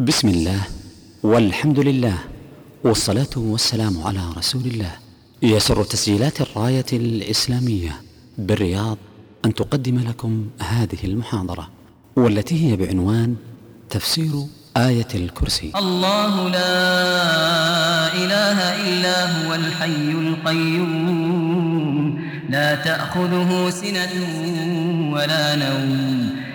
بسم الله والحمد لله والصلاة والسلام على رسول الله. يسر تسجيلات الراية الإسلامية بالرياض أن تقدم لكم هذه المحاضرة والتي هي بعنوان تفسير آية الكرسي. الله لا إله إلا هو الحي القيوم لا تأخذه سنة ولا نوم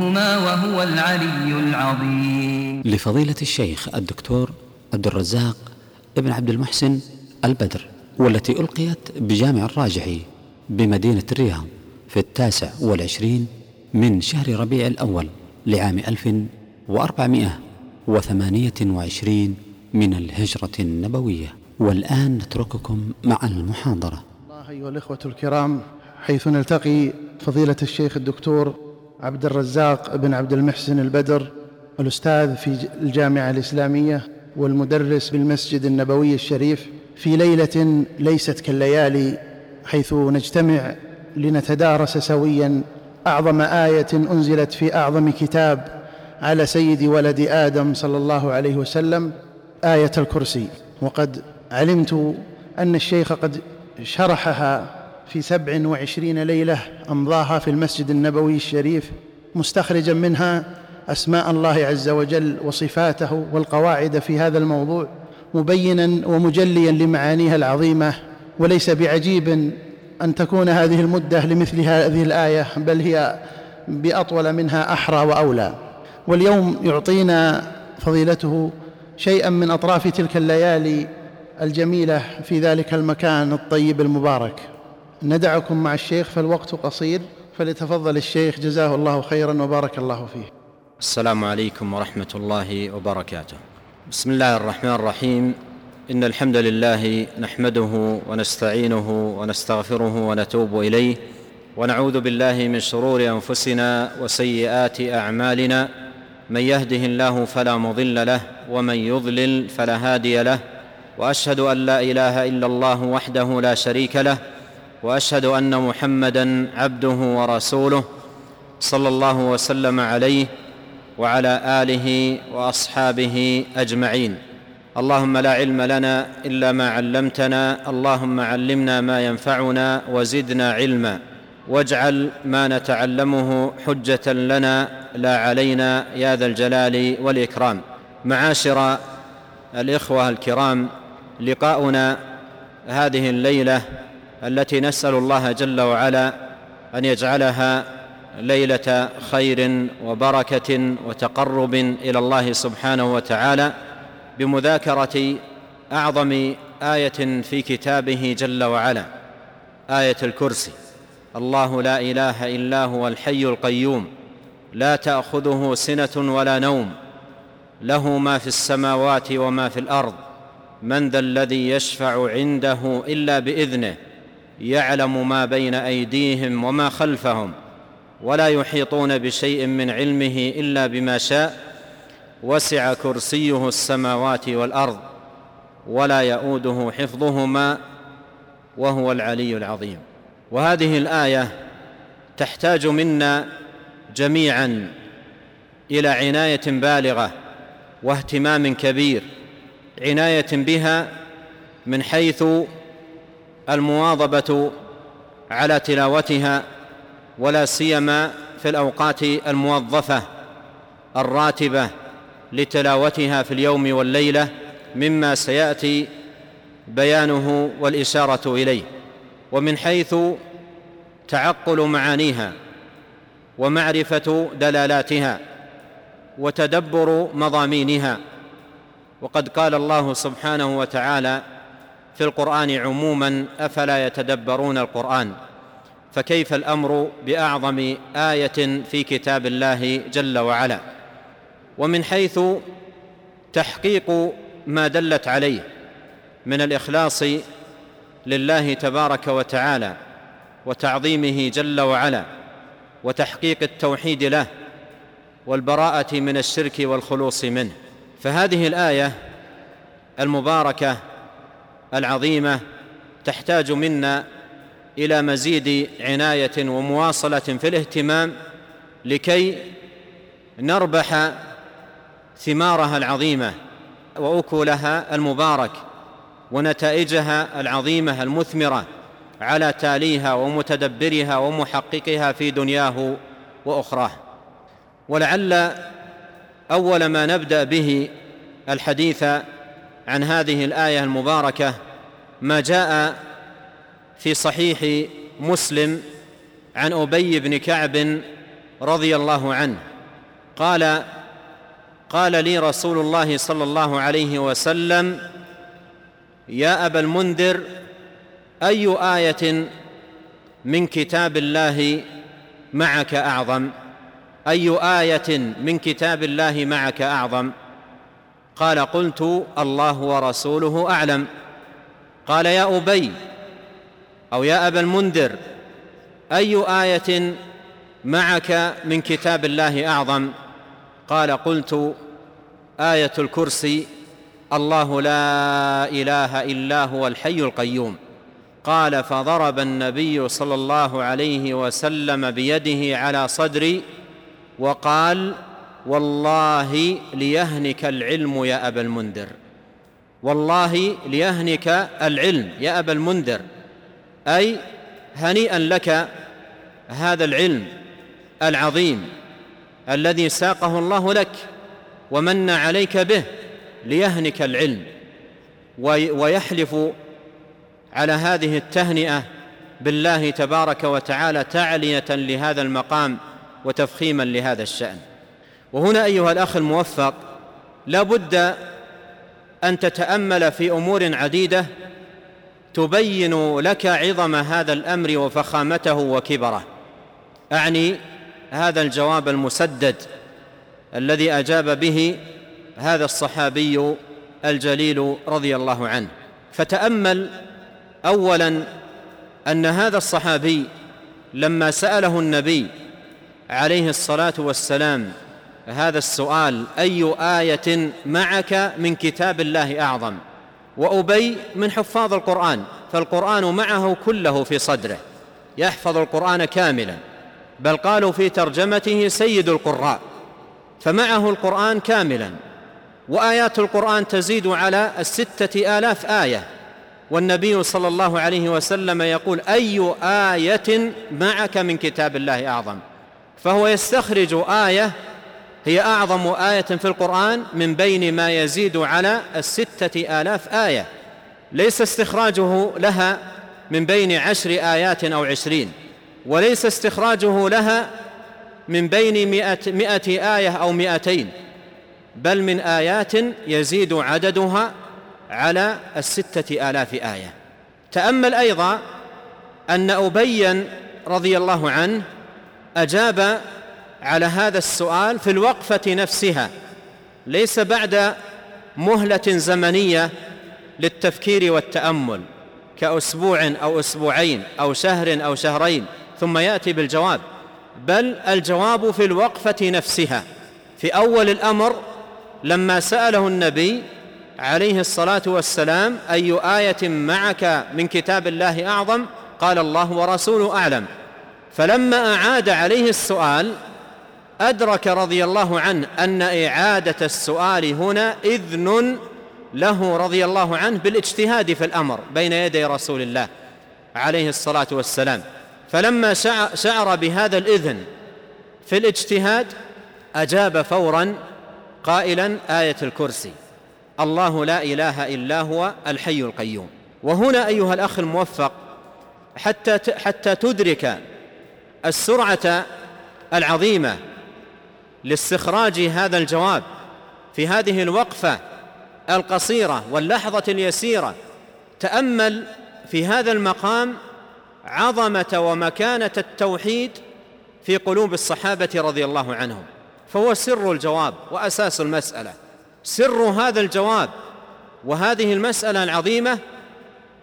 حفظهما وهو العلي العظيم. لفضيلة الشيخ الدكتور عبد الرزاق ابن عبد المحسن البدر والتي ألقيت بجامع الراجحي بمدينة الرياض في التاسع والعشرين من شهر ربيع الأول لعام ألف وأربعمائة وثمانية وعشرين من الهجرة النبوية. والآن نترككم مع المحاضرة. الله أيها الإخوة الكرام حيث نلتقي فضيلة الشيخ الدكتور عبد الرزاق بن عبد المحسن البدر الأستاذ في الجامعة الإسلامية والمدرس بالمسجد النبوي الشريف. في ليلة ليست كالليالي حيث نجتمع لنتدارس سويا أعظم آية أنزلت في أعظم كتاب على سيد ولد آدم صلى الله عليه وسلم آية الكرسي. وقد علمت أن الشيخ قد شرحها في سبع وعشرين ليلة أمضاها في المسجد النبوي الشريف مستخرجا منها أسماء الله عز وجل وصفاته والقواعد في هذا الموضوع مبينا ومجليا لمعانيها العظيمة. وليس بعجيب أن تكون هذه المدة لمثل هذه الآية بل هي بأطول منها أحرى وأولى. واليوم يعطينا فضيلته شيئا من أطراف تلك الليالي الجميلة في ذلك المكان الطيب المبارك. ندعكم مع الشيخ فالوقت قصير فليتفضل الشيخ. جزاه الله خيرا وبارك الله فيه. السلام عليكم ورحمة الله وبركاته. بسم الله الرحمن الرحيم. إن الحمد لله نحمده ونستعينه ونستغفره ونتوب إليه ونعوذ بالله من شرور أنفسنا وسيئات أعمالنا. من يهده الله فلا مضل له ومن يضلل فلا هادي له وأشهد أن لا إله إلا الله وحده لا شريك له وأشهد أن محمدا عبده ورسوله صلى الله وسلم عليه وعلى آله وأصحابه أجمعين. اللهم لا علم لنا إلا ما علمتنا اللهم علمنا ما ينفعنا وزدنا علما. واجعل ما نتعلمه حجة لنا لا علينا يا ذا الجلال والإكرام. معاشر الإخوة الكرام لقاؤنا هذه الليلة التي نسأل الله جل وعلا أن يجعلها ليلة خير وبركة وتقرب إلى الله سبحانه وتعالى بمذاكرة أعظم آية في كتابه جل وعلا آية الكرسي. الله لا إله إلا هو الحي القيوم لا تأخذه سنة ولا نوم له ما في السماوات وما في الأرض من ذا الذي يشفع عنده إلا بإذنه. يعلم ما بين أيديهم وما خلفهم ولا يحيطون بشيء من علمه إلا بما شاء. وسع كرسيه السماوات والأرض ولا يئوده حفظهما وهو العلي العظيم. وهذه الآية تحتاج منا جميعا إلى عناية بالغة واهتمام كبير عناية بها من حيث المواظبة على تلاوتها ولا سيما في الأوقات الموظفة الراتبة لتلاوتها في اليوم والليلة مما سيأتي بيانه والإشارة إليه. ومن حيث تعقل معانيها ومعرفة دلالاتها وتدبر مضامينها وقد قال الله سبحانه وتعالى في القرآن عموما أفلا يتدبرون القرآن؟ فكيف الأمر بأعظم آية في كتاب الله جل وعلا؟ ومن حيث تحقيق ما دلت عليه من الإخلاص لله تبارك وتعالى وتعظيمه جل وعلا وتحقيق التوحيد له والبراءة من الشرك والخلوص منه فهذه الآية المباركة العظيمة تحتاج منا إلى مزيد عناية ومواصلة في الاهتمام لكي نربح ثمارها العظيمة وأكلها المبارك ونتائجها العظيمة المثمرة على تاليها ومتدبرها ومحققها في دنياه وأخراه. ولعل أول ما نبدأ به الحديث عن هذه الآية المباركة ما جاء في صحيح مسلم عن أبي بن كعب رضي الله عنه. قال قال لي رسول الله صلى الله عليه وسلم يا أبا المنذر أي آية من كتاب الله معك أعظم؟ أي آية من كتاب الله معك أعظم؟ قال قلت الله ورسوله أعلم. قال يا أبي أو يا أبا المنذر أي آية معك من كتاب الله أعظم؟ قال قلت آية الكرسي الله لا إله إلا هو الحي القيوم. قال فضرب النبي صلى الله عليه وسلم بيده على صدري وقال والله ليهنك العلم يا أبا المنذر. والله ليهنك العلم يا أبا المنذر. أي هنيئا لك هذا العلم العظيم الذي ساقه الله لك ومن عليك به ليهنك العلم. ويحلف على هذه التهنئة بالله تبارك وتعالى تعلية لهذا المقام وتفخيما لهذا الشأن. وهنا أيها الأخ الموفق لا بد أن تتأمل في أمور عديدة تبين لك عظم هذا الأمر وفخامته وكبره. أعني هذا الجواب المسدد الذي أجاب به هذا الصحابي الجليل رضي الله عنه. فتأمل اولا أن هذا الصحابي لما سأله النبي عليه الصلاة والسلام هذا السؤال أي آية معك من كتاب الله أعظم؟ وأبي من حفاظ القرآن فالقرآن معه كله في صدره يحفظ القرآن كاملا بل قالوا في ترجمته سيد القراء فمعه القرآن كاملا وآيات القرآن تزيد على الستة آلاف آية. والنبي صلى الله عليه وسلم يقول أي آية معك من كتاب الله أعظم؟ فهو يستخرج آية هي أعظم آية في القرآن من بين ما يزيد على الستة آلاف آية. ليس استخراجه لها من بين عشر آيات أو عشرين وليس استخراجه لها من بين مئة, مئة آية أو مئتين بل من آيات يزيد عددها على الستة آلاف آية. تأمل أيضا أن أبيا رضي الله عنه أجاب على هذا السؤال في الوقفة نفسها ليس بعد مهلة زمنية للتفكير والتأمل كأسبوع أو أسبوعين أو شهر أو شهرين ثم يأتي بالجواب. بل الجواب في الوقفة نفسها في أول الأمر لما سأله النبي عليه الصلاة والسلام أي آية معك من كتاب الله أعظم؟ قال الله ورسوله أعلم. فلما أعاد عليه السؤال أدرك رضي الله عنه أن إعادة السؤال هنا إذن له رضي الله عنه بالاجتهاد في الأمر بين يدي رسول الله عليه الصلاة والسلام. فلما شعر بهذا الإذن في الاجتهاد أجاب فورا قائلا آية الكرسي الله لا إله إلا هو الحي القيوم. وهنا أيها الأخ الموفق حتى حتى تدرك السرعة العظيمة لاستخراج هذا الجواب في هذه الوقفة القصيرة واللحظة اليسيرة. تأمل في هذا المقام عظمة ومكانة التوحيد في قلوب الصحابة رضي الله عنهم. فهو سر الجواب وأساس المسألة. سر هذا الجواب وهذه المسألة العظيمة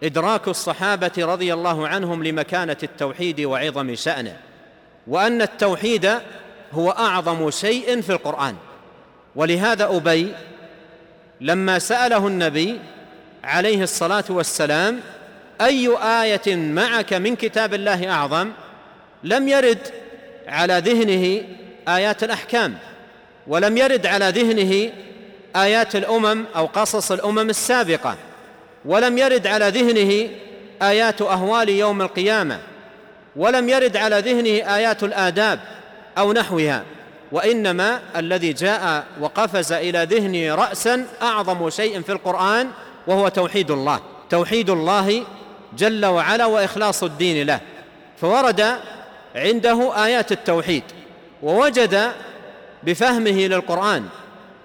إدراك الصحابة رضي الله عنهم لمكانة التوحيد وعظم شأنه. وأن التوحيد هو أعظم شيء في القرآن. ولهذا أبي لما سأله النبي عليه الصلاة والسلام أي آية معك من كتاب الله أعظم؟ لم يرد على ذهنه آيات الأحكام ولم يرد على ذهنه آيات الأمم أو قصص الأمم السابقة ولم يرد على ذهنه آيات أهوال يوم القيامة ولم يرد على ذهنه آيات الآداب أو نحوها. وإنما الذي جاء وقفز إلى ذهنه راسا أعظم شيء في القرآن وهو توحيد الله. توحيد الله جل وعلا وإخلاص الدين له. فورد عنده آيات التوحيد ووجد بفهمه للقرآن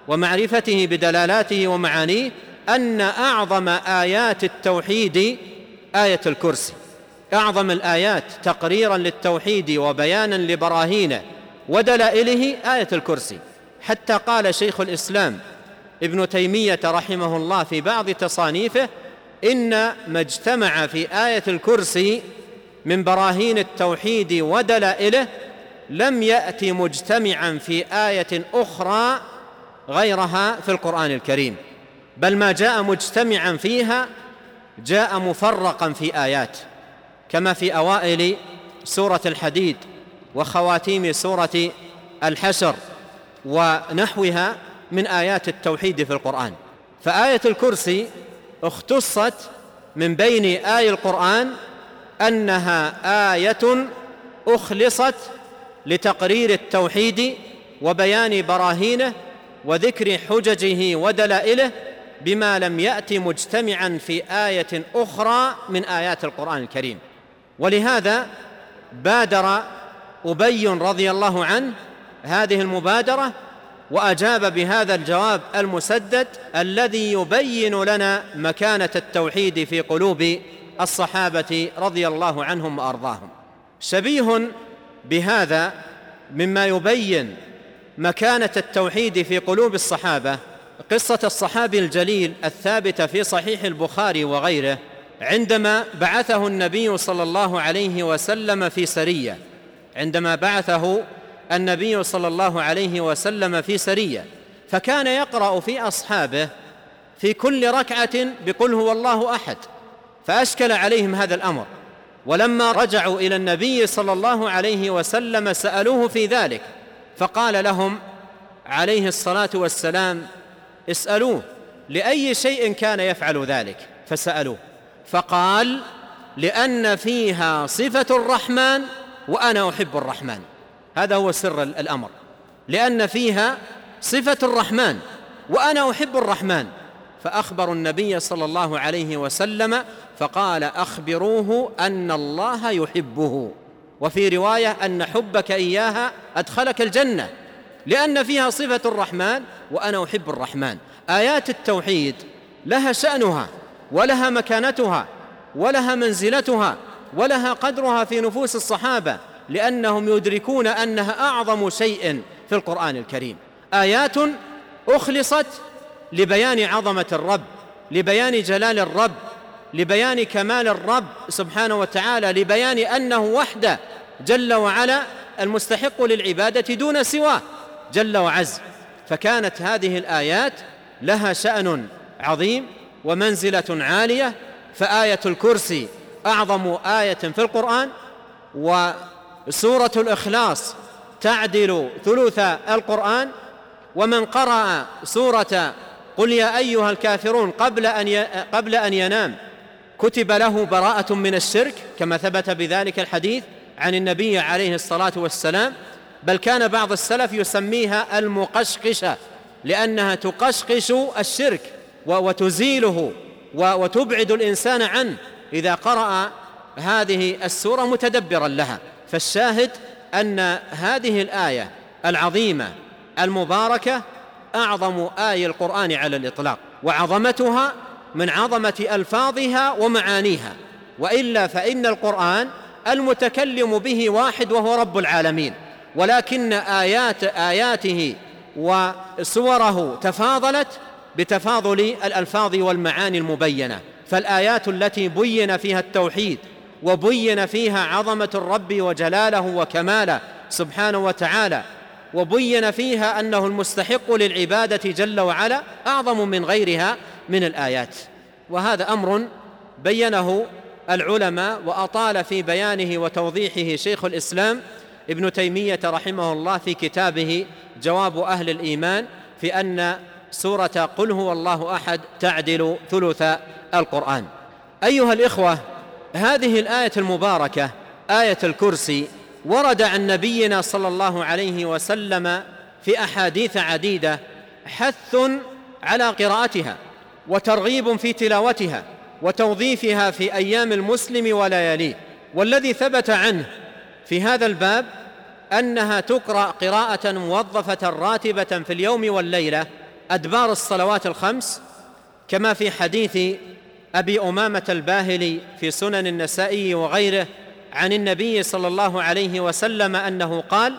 ومعرفته بدلالاته ومعانيه أن أعظم آيات التوحيد آية الكرسي. أعظم الآيات تقريرا للتوحيد وبيانا لبراهينه. ودلائله آية الكرسي. حتى قال شيخ الإسلام ابن تيمية رحمه الله في بعض تصانيفه إن ما اجتمع في آية الكرسي من براهين التوحيد ودلائله لم يأت مجتمعا في آية أخرى غيرها في القرآن الكريم بل ما جاء مجتمعا فيها جاء مفرقا في آيات كما في أوائل سورة الحديد. وخواتيم سورة الحشر ونحوها من آيات التوحيد في القرآن. فآية الكرسي اختصت من بين آي القرآن أنها آية أخلصت لتقرير التوحيد وبيان براهينه وذكر حججه ودلائله بما لم يأت مجتمعا في آية أخرى من آيات القرآن الكريم. ولهذا بادر أبي رضي الله عنه هذه المبادرة وأجاب بهذا الجواب المسدد الذي يبين لنا مكانة التوحيد في قلوب الصحابة رضي الله عنهم وأرضاهم. شبيه بهذا مما يبين مكانة التوحيد في قلوب الصحابة قصة الصحابي الجليل الثابته في صحيح البخاري وغيره عندما بعثه النبي صلى الله عليه وسلم في سرية. عندما بعثه النبي صلى الله عليه وسلم في سرية فكان يقرأ في أصحابه في كل ركعة بقل هو الله أحد فأشكل عليهم هذا الأمر. ولما رجعوا إلى النبي صلى الله عليه وسلم سألوه في ذلك فقال لهم عليه الصلاة والسلام اسألوه لأي شيء كان يفعل ذلك؟ فسألوه. فقال لأن فيها صفة الرحمن وأنا أحب الرحمن. هذا هو سر الأمر. لأن فيها صفة الرحمن. وأنا أحب الرحمن. فاخبروا النبي صلى الله عليه وسلم فقال أخبروه أن الله يحبه. وفي رواية أن حبك إياها أدخلك الجنة. لأن فيها صفة الرحمن وأنا أحب الرحمن. آيات التوحيد لها شأنها ولها مكانتها ولها منزلتها ولها قدرها في نفوس الصحابة لأنهم يدركون أنها أعظم شيء في القرآن الكريم. آيات أخلصت لبيان عظمة الرب لبيان جلال الرب لبيان كمال الرب سبحانه وتعالى لبيان أنه وحده جل وعلا المستحق للعبادة دون سواه جل وعز. فكانت هذه الآيات لها شأن عظيم ومنزلة عالية فآية الكرسي أعظم آية في القرآن وسورة الإخلاص تعدل ثلث القرآن. ومن قرأ سورة قل يا أيها الكافرون قبل أن قبل أن ينام كتب له براءة من الشرك كما ثبت بذلك الحديث عن النبي عليه الصلاة والسلام. بل كان بعض السلف يسميها المقشقشة لأنها تقشقش الشرك وتزيله وتبعد الإنسان عنه. إذا قرأ هذه السورة متدبرا لها. فالشاهد أن هذه الآية العظيمة المباركة أعظم آية القرآن على الإطلاق وعظمتها من عظمة ألفاظها ومعانيها. وإلا فإن القرآن المتكلم به واحد وهو رب العالمين. ولكن آيات آياته وسوره تفاضلت بتفاضل الألفاظ والمعاني المبينة. فالآيات التي بين فيها التوحيد وبين فيها عظمة الرب وجلاله وكماله سبحانه وتعالى وبين فيها أنه المستحق للعبادة جل وعلا أعظم من غيرها من الآيات. وهذا أمر بينه العلماء وأطال في بيانه وتوضيحه شيخ الإسلام ابن تيمية رحمه الله في كتابه جواب أهل الإيمان في أن سورة قل هو الله أحد تعدل ثلث القرآن. أيها الإخوة هذه الآية المباركة آية الكرسي ورد عن نبينا صلى الله عليه وسلم في أحاديث عديدة حث على قراءتها وترغيب في تلاوتها وتوظيفها في أيام المسلم ولياليه. والذي ثبت عنه في هذا الباب أنها تقرأ قراءة موظفة راتبة في اليوم والليلة أدبار الصلوات الخمس كما في حديث أبي أمامة الباهلي في سنن النسائي وغيره عن النبي صلى الله عليه وسلم أنه قال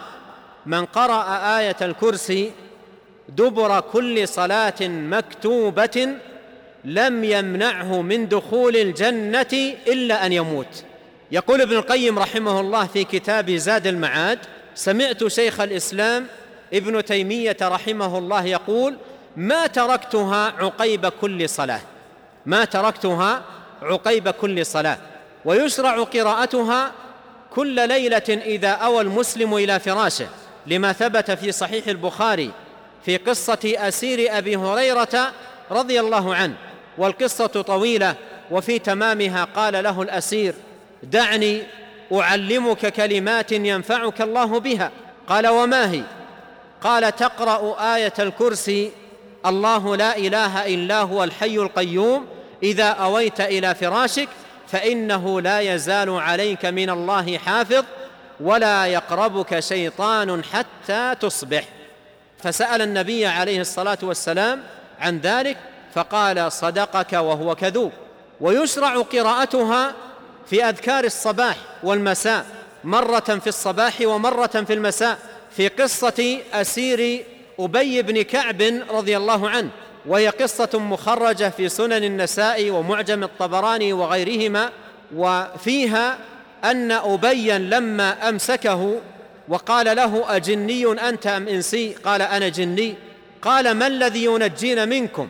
من قرأ آية الكرسي دبر كل صلاة مكتوبة لم يمنعه من دخول الجنة إلا أن يموت. يقول ابن القيم رحمه الله في كتاب زاد المعاد سمعت شيخ الإسلام ابن تيمية رحمه الله يقول ما تركتها عقيب كل صلاة. ما تركتها عقيب كل صلاة ويشرع قراءتها كل ليلة إذا أوى المسلم إلى فراشه لما ثبت في صحيح البخاري في قصة أسير أبي هريرة رضي الله عنه والقصة طويلة وفي تمامها قال له الأسير دعني أعلمك كلمات ينفعك الله بها قال وما هي؟ قال تقرأ آية الكرسي الله لا إله إلا هو الحي القيوم إذا أويت إلى فراشك فإنه لا يزال عليك من الله حافظ ولا يقربك شيطان حتى تصبح. فسأل النبي عليه الصلاة والسلام عن ذلك فقال صدقك وهو كذوب. ويشرع قراءتها في أذكار الصباح والمساء مرة في الصباح ومرة في المساء في قصة أسير أبي بن كعب رضي الله عنه. وهي قصة مخرجة في سنن النساء ومعجم الطبراني وغيرهما وفيها أن أبيا لما أمسكه وقال له أجني أنت أم إنسي؟ قال أنا جني. قال ما الذي ينجينا منكم؟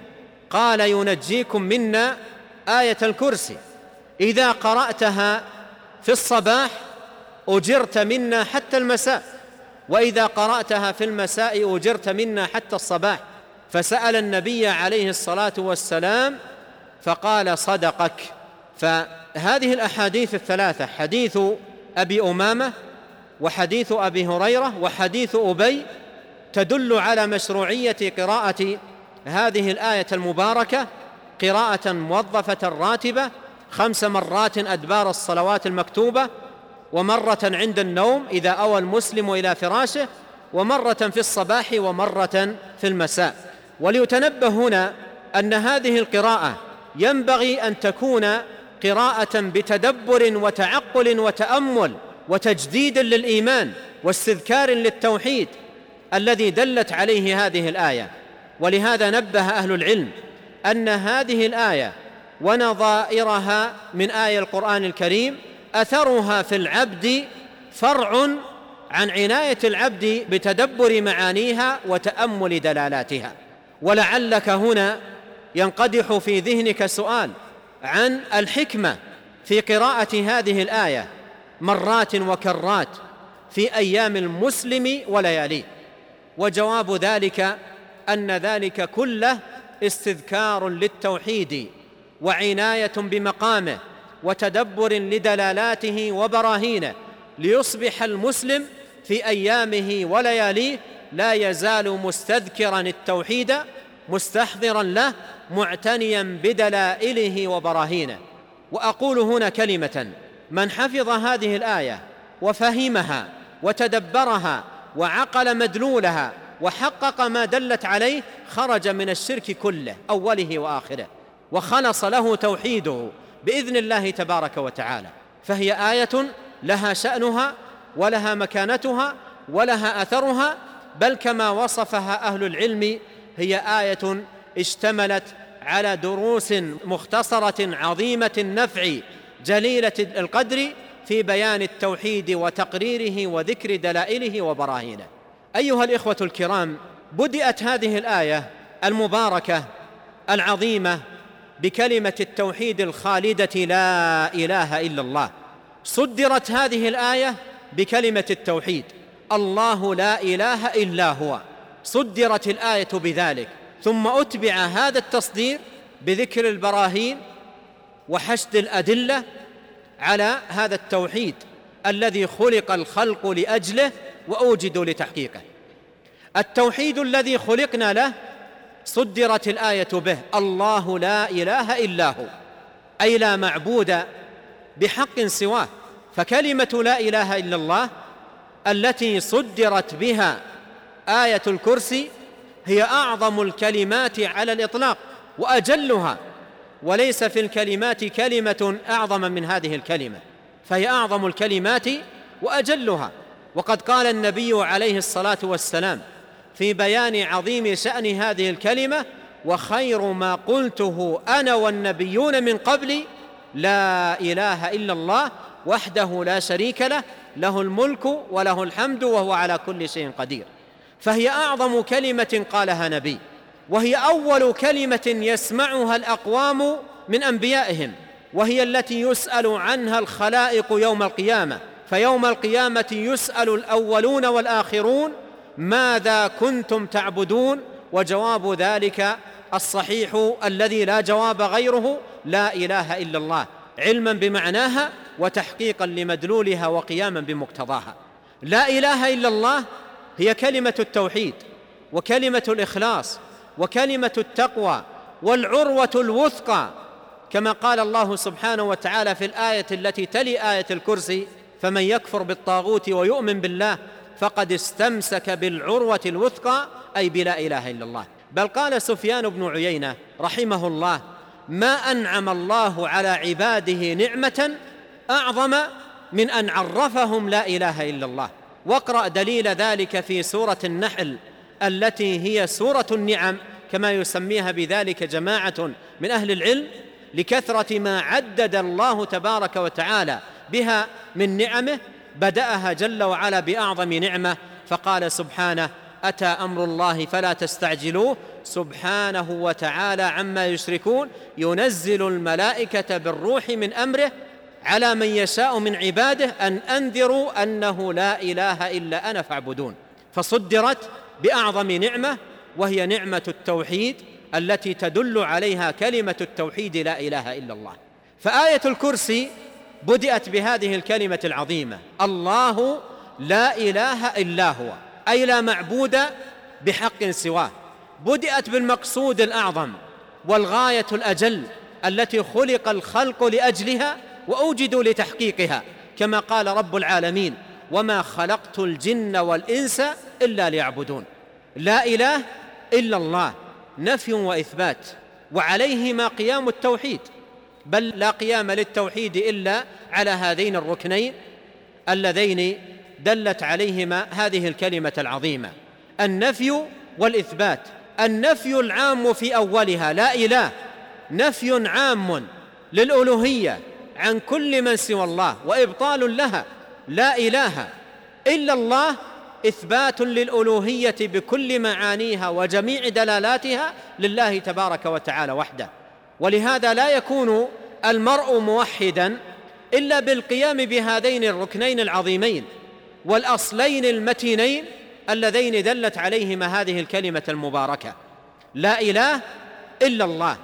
قال ينجيكم منا آية الكرسي. إذا قرأتها في الصباح أجرت منا حتى المساء وإذا قرأتها في المساء أجرت منا حتى الصباح. فسأل النبي عليه الصلاة والسلام فقال صدقك. فهذه الأحاديث الثلاثة حديث أبي أمامة وحديث أبي هريرة وحديث أبي تدل على مشروعية قراءة هذه الآية المباركة قراءة موظفة راتبة خمس مرات أدبار الصلوات المكتوبة ومرة عند النوم إذا أوى المسلم إلى فراشه ومرة في الصباح ومرة في المساء. وليتنبه هنا أن هذه القراءة ينبغي أن تكون قراءة بتدبر وتعقل وتأمل وتجديد للإيمان واستذكار للتوحيد الذي دلت عليه هذه الآية. ولهذا نبه أهل العلم أن هذه الآية ونظائرها من آية القرآن الكريم أثرها في العبد فرع عن عناية العبد بتدبر معانيها وتأمل دلالاتها. ولعلك هنا ينقدح في ذهنك سؤال عن الحكمة في قراءة هذه الآية مرات وكرات في أيام المسلم ولياليه. وجواب ذلك أن ذلك كله استذكار للتوحيد وعناية بمقامه وتدبر لدلالاته وبراهينه. ليصبح المسلم في أيامه ولياليه لا يزال مستذكرا التوحيد مستحضرا له معتنيا بدلائله وبراهينه. وأقول هنا كلمة من حفظ هذه الآية وفهمها وتدبرها وعقل مدلولها وحقق ما دلت عليه خرج من الشرك كله أوله وآخره. وخلص له توحيده بإذن الله تبارك وتعالى. فهي آية لها شأنها ولها مكانتها ولها أثرها بل كما وصفها أهل العلم هي آية اشتملت على دروس مختصرة عظيمة النفع جليلة القدر في بيان التوحيد وتقريره وذكر دلائله وبراهينه. أيها الإخوة الكرام بدأت هذه الآية المباركة العظيمة بكلمة التوحيد الخالدة لا إله إلا الله. صدرت هذه الآية بكلمة التوحيد الله لا إله إلا هو. صدرت الآية بذلك. ثم أتبع هذا التصدير بذكر البراهين وحشد الأدلة على هذا التوحيد الذي خلق الخلق لأجله وأوجدوا لتحقيقه. التوحيد الذي خلقنا له صدرت الآية به. الله لا إله إلا هو. أي لا معبود بحق سواه. فكلمة لا إله إلا الله التي صدرت بها آية الكرسي هي أعظم الكلمات على الإطلاق وأجلها وليس في الكلمات كلمة أعظم من هذه الكلمة فهي أعظم الكلمات وأجلها. وقد قال النبي عليه الصلاة والسلام في بيان عظيم شأن هذه الكلمة وخير ما قلته أنا والنبيون من قبلي لا إله إلا الله وحده لا شريك له له الملك وله الحمد وهو على كل شيء قدير. فهي أعظم كلمة قالها نبي وهي أول كلمة يسمعها الأقوام من أنبيائهم وهي التي يسأل عنها الخلائق يوم القيامة فيوم القيامة يسأل الأولون والآخرون ماذا كنتم تعبدون وجواب ذلك الصحيح الذي لا جواب غيره لا إله إلا الله علما بمعناها وتحقيقا لمدلولها وقياما بمقتضاها. لا إله إلا الله هي كلمة التوحيد وكلمة الإخلاص وكلمة التقوى والعروة الوثقى كما قال الله سبحانه وتعالى في الآية التي تلي آية الكرسي فمن يكفر بالطاغوت ويؤمن بالله فقد استمسك بالعروة الوثقى أي بلا إله إلا الله. بل قال سفيان بن عيينة رحمه الله ما أنعم الله على عباده نعمة أعظم من أن عرفهم لا إله إلا الله. واقرأ دليل ذلك في سورة النحل التي هي سورة النعم كما يسميها بذلك جماعة من أهل العلم لكثرة ما عدد الله تبارك وتعالى بها من نعمه بدأها جل وعلا بأعظم نعمة فقال سبحانه أتى أمر الله فلا تستعجلوه سبحانه وتعالى عما يشركون ينزل الملائكة بالروح من أمره على من يشاء من عباده أن أنذروا أنه لا إله إلا أنا فاعبدون. فصدرت بأعظم نعمة وهي نعمة التوحيد التي تدل عليها كلمة التوحيد لا إله إلا الله. فآية الكرسي بدأت بهذه الكلمة العظيمة الله لا إله إلا هو أي لا معبود بحق سواه. بدأت بالمقصود الأعظم والغاية الأجل التي خلق الخلق لأجلها وأوجدوا لتحقيقها كما قال رب العالمين وما خلقت الجن والإنس إلا ليعبدون لا إله إلا الله نفي وإثبات وعليهما قيام التوحيد بل لا قيام للتوحيد إلا على هذين الركنين اللذين دلت عليهما هذه الكلمة العظيمة النفي والإثبات النفي العام في أولها لا إله نفي عام للألوهية عن كل من سوى الله وإبطال لها لا إله إلا الله إثبات للألوهية بكل معانيها وجميع دلالاتها لله تبارك وتعالى وحده. ولهذا لا يكون المرء موحدا إلا بالقيام بهذين الركنين العظيمين والأصلين المتينين اللذين دلت عليهما هذه الكلمة المباركة. لا إله إلا الله.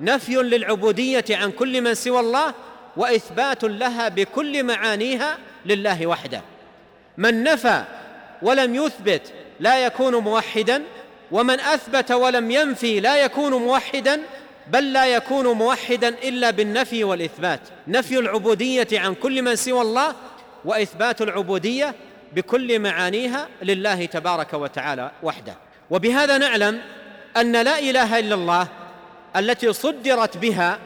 نفي للعبودية عن كل من سوى الله وإثبات لها بكل معانيها لله وحده. من نفى ولم يثبت لا يكون موحدا ومن أثبت ولم ينفي لا يكون موحدا بل لا يكون موحدا إلا بالنفي والإثبات. نفي العبودية عن كل من سوى الله وإثبات العبودية بكل معانيها لله تبارك وتعالى وحده. وبهذا نعلم أن لا إله إلا الله التي صدرت بها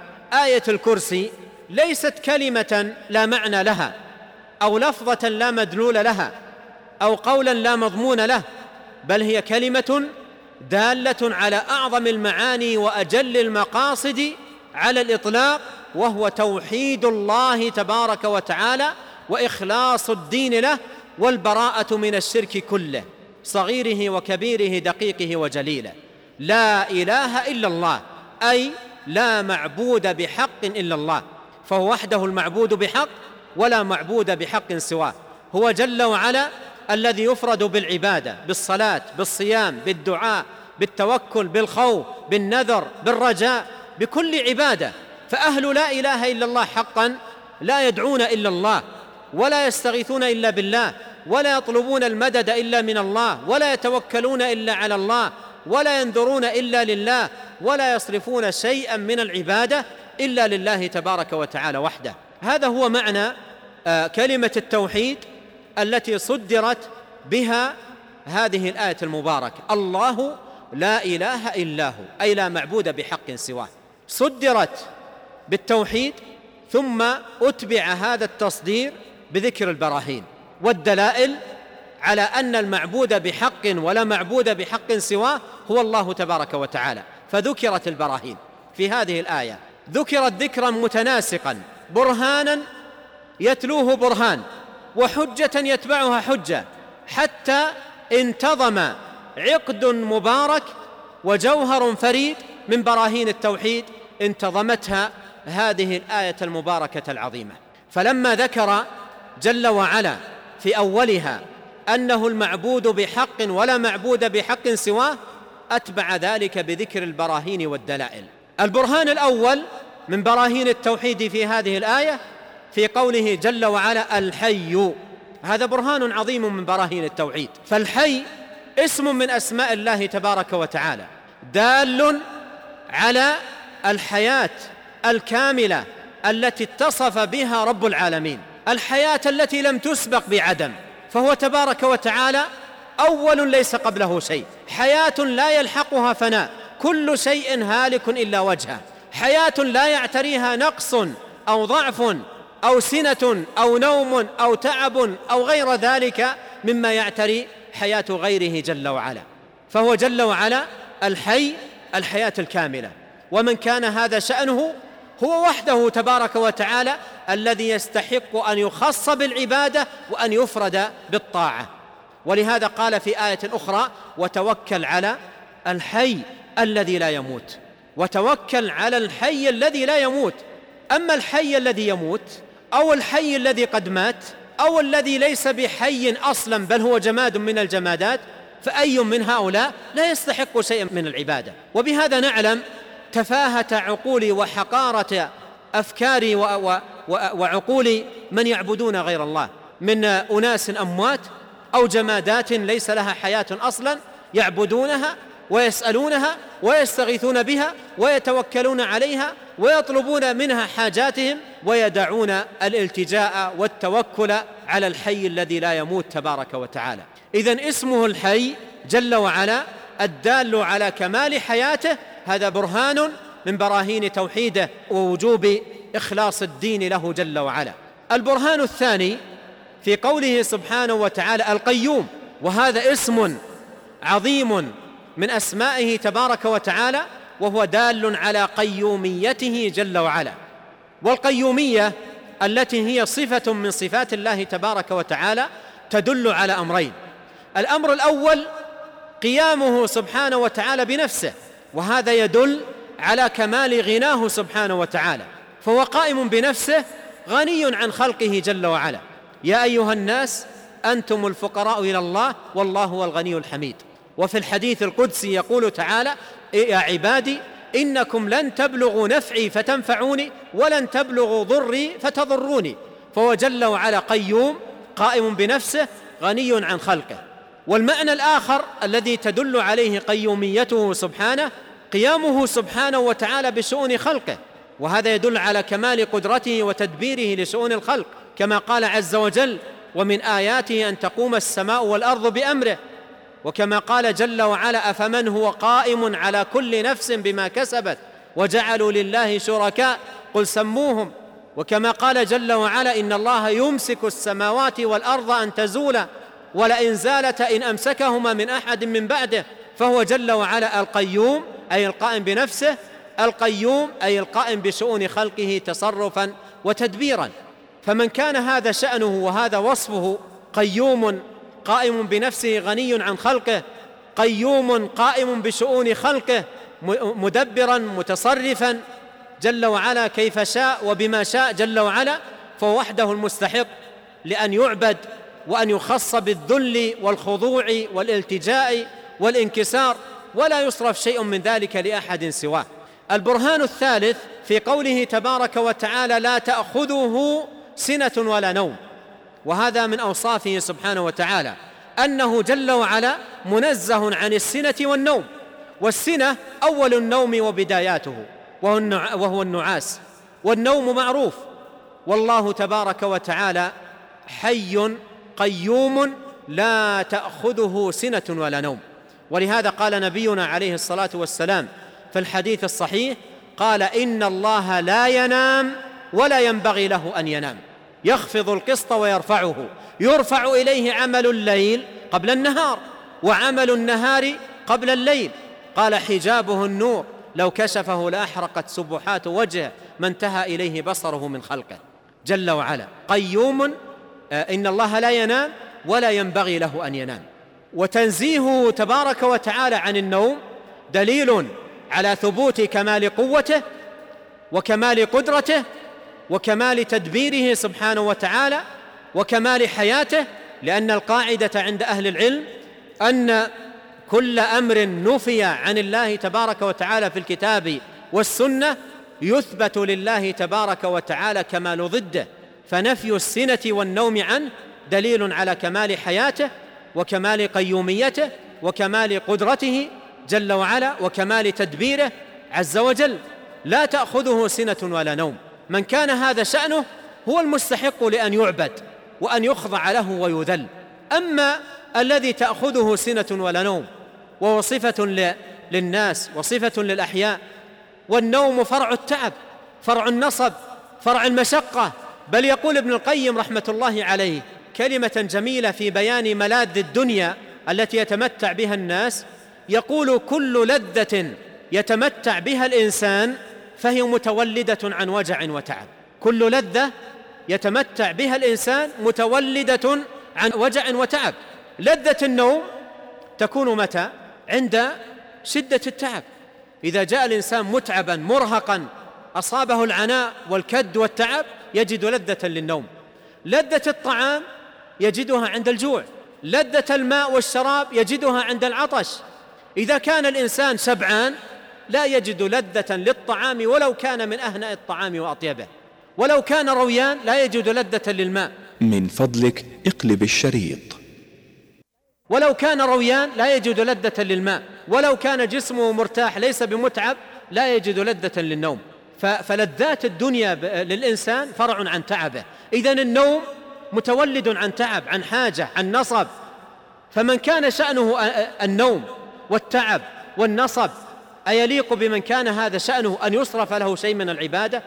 آية الكرسي ليست كلمة لا معنى لها أو لفظة لا مدلول لها أو قولا لا مضمون له بل هي كلمة دالة على أعظم المعاني وأجل المقاصد على الإطلاق وهو توحيد الله تبارك وتعالى وإخلاص الدين له والبراءة من الشرك كله صغيره وكبيره دقيقه وجليله. لا إله إلا الله أي لا معبود بحق إلا الله. فهو وحده المعبود بحق ولا معبود بحق سواه. هو جل وعلا الذي يفرد بالعبادة بالصلاة بالصيام بالدعاء بالتوكل بالخوف بالنذر بالرجاء بكل عبادة. فأهل لا إله إلا الله حقا لا يدعون إلا الله ولا يستغيثون إلا بالله ولا يطلبون المدد إلا من الله ولا يتوكلون إلا على الله ولا ينذرون إلا لله ولا يصرفون شيئا من العبادة. إلا لله تبارك وتعالى وحده. هذا هو معنى آه، كلمة التوحيد التي صدرت بها هذه الآية المباركة. الله لا إله إلا هو أي لا معبود بحق سواه. صدرت بالتوحيد ثم أتبع هذا التصدير بذكر البراهين. والدلائل على أن المعبود بحق ولا معبود بحق سواه هو الله تبارك وتعالى. فذكرت البراهين في هذه الآية. ذكرت ذكرا متناسقا برهانا يتلوه برهان وحجة يتبعها حجة حتى انتظم عقد مبارك وجوهر فريد من براهين التوحيد انتظمتها هذه الآية المباركة العظيمة. فلما ذكر جل وعلا في أولها أنه المعبود بحق ولا معبود بحق سواه أتبع ذلك بذكر البراهين والدلائل. البرهان الأول من براهين التوحيد في هذه الآية في قوله جل وعلا الحي. هذا برهان عظيم من براهين التوحيد. فالحي اسم من أسماء الله تبارك وتعالى دال على الحياة الكاملة التي اتصف بها رب العالمين. الحياة التي لم تسبق بعدم فهو تبارك وتعالى أول ليس قبله شيء. حياة لا يلحقها فناء. كل شيء هالك إلا وجهه. حياة لا يعتريها نقص أو ضعف أو سنة أو نوم أو تعب أو غير ذلك مما يعتري حياة غيره جل وعلا. فهو جل وعلا الحي الحياة الكاملة. ومن كان هذا شأنه هو وحده تبارك وتعالى الذي يستحق أن يخص بالعبادة وأن يفرد بالطاعة. ولهذا قال في آية أخرى وتوكل على الحي الذي لا يموت. وتوكل على الحي الذي لا يموت. أما الحي الذي يموت أو الحي الذي قد مات أو الذي ليس بحي أصلا بل هو جماد من الجمادات فأي من هؤلاء لا يستحق شيئا من العبادة. وبهذا نعلم تفاهة عقول وحقارة افكار وعقول من يعبدون غير الله. من أناس أموات أو جمادات ليس لها حياة أصلا يعبدونها ويسألونها ويستغيثون بها ويتوكلون عليها ويطلبون منها حاجاتهم ويدعون الالتجاء والتوكل على الحي الذي لا يموت تبارك وتعالى. اذا اسمه الحي جل وعلا الدال على كمال حياته. هذا برهان من براهين توحيده ووجوب إخلاص الدين له جل وعلا. البرهان الثاني في قوله سبحانه وتعالى القيوم وهذا اسم عظيم من أسمائه تبارك وتعالى وهو دال على قيوميته جل وعلا. والقيومية التي هي صفة من صفات الله تبارك وتعالى تدل على أمرين. الأمر الأول قيامه سبحانه وتعالى بنفسه وهذا يدل على كمال غناه سبحانه وتعالى. فهو قائم بنفسه غني عن خلقه جل وعلا. يا أيها الناس أنتم الفقراء إلى الله والله هو الغني الحميد. وفي الحديث القدسي يقول تعالى يا عبادي إنكم لن تبلغوا نفعي فتنفعوني ولن تبلغوا ضري فتضروني. فهو جل وعلا قيوم قائم بنفسه غني عن خلقه. والمعنى الآخر الذي تدل عليه قيوميته سبحانه قيامه سبحانه وتعالى بشؤون خلقه. وهذا يدل على كمال قدرته وتدبيره لشؤون الخلق. كما قال عز وجل ومن آياته أن تقوم السماء والأرض بأمره. وكما قال جل وعلا أفمن هو قائم على كل نفس بما كسبت وجعلوا لله شركاء؟ قل سموهم. وكما قال جل وعلا إن الله يمسك السماوات والأرض أن تزولا ولئن زالتا إن أمسكهما من أحد من بعده. فهو جل وعلا القيوم أي القائم بنفسه القيوم أي القائم بشؤون خلقه تصرفا وتدبيرا. فمن كان هذا شأنه وهذا وصفه قيوم قائم بنفسه غني عن خلقه قيوم قائم بشؤون خلقه مدبرا متصرفا جل وعلا كيف شاء وبما شاء جل وعلا فهو وحده المستحق لأن يعبد وأن يخص بالذل والخضوع والالتجاء والانكسار ولا يصرف شيء من ذلك لأحد سواه. البرهان الثالث في قوله تبارك وتعالى لا تأخذه سنة ولا نوم. وهذا من أوصافه سبحانه وتعالى أنه جل وعلا منزه عن السنة والنوم والسنة أول النوم وبداياته وهو النعاس والنوم معروف والله تبارك وتعالى حي قيوم لا تأخذه سنة ولا نوم. ولهذا قال نبينا عليه الصلاة والسلام في الحديث الصحيح قال إن الله لا ينام ولا ينبغي له أن ينام. يخفض القسط ويرفعه. يرفع إليه عمل الليل قبل النهار وعمل النهار قبل الليل. قال حجابه النور لو كشفه لأحرقت سبحات وجهه ما انتهى إليه بصره من خلقه. جل وعلا قيوم آه، إن الله لا ينام ولا ينبغي له أن ينام. وتنزيهه تبارك وتعالى عن النوم دليل على ثبوت كمال قوته وكمال قدرته وكمال تدبيره سبحانه وتعالى وكمال حياته لأن القاعدة عند أهل العلم أن كل أمر نفي عن الله تبارك وتعالى في الكتاب والسنة يثبت لله تبارك وتعالى كمال ضده فنفي السنة والنوم عنه دليل على كمال حياته وكمال قيوميته وكمال قدرته جل وعلا وكمال تدبيره عز وجل. لا تأخذه سنة ولا نوم. من كان هذا شأنه هو المستحق لأن يعبد وأن يخضع له ويذل. أما الذي تأخذه سنة ولا نوم وهو صفه للناس وصفة للأحياء والنوم فرع التعب فرع النصب فرع المشقة. بل يقول ابن القيم رحمة الله عليه كلمة جميلة في بيان ملاذ الدنيا التي يتمتع بها الناس. يقول كل لذة يتمتع بها الإنسان فهي متولدة عن وجع وتعب. كل لذة يتمتع بها الإنسان متولدة عن وجع وتعب. لذة النوم تكون متى؟ عند شدة التعب. إذا جاء الإنسان متعبا مرهقا أصابه العناء والكد والتعب يجد لذة للنوم. لذة الطعام يجدها عند الجوع. لذة الماء والشراب يجدها عند العطش. إذا كان الإنسان شبعان لا يجد لذة للطعام ولو كان من أهنأ الطعام وأطيبه. ولو كان رويان لا يجد لذة للماء. من فضلك اقلب الشريط. ولو كان رويان لا يجد لذة للماء. ولو كان جسمه مرتاح ليس بمتعب لا يجد لذة للنوم. فلذات الدنيا للإنسان فرع عن تعبه. اذا النوم متولد عن تعب عن حاجة عن نصب. فمن كان شأنه النوم والتعب والنصب أيليق بمن كان هذا شأنه أن يصرف له شيء من العبادة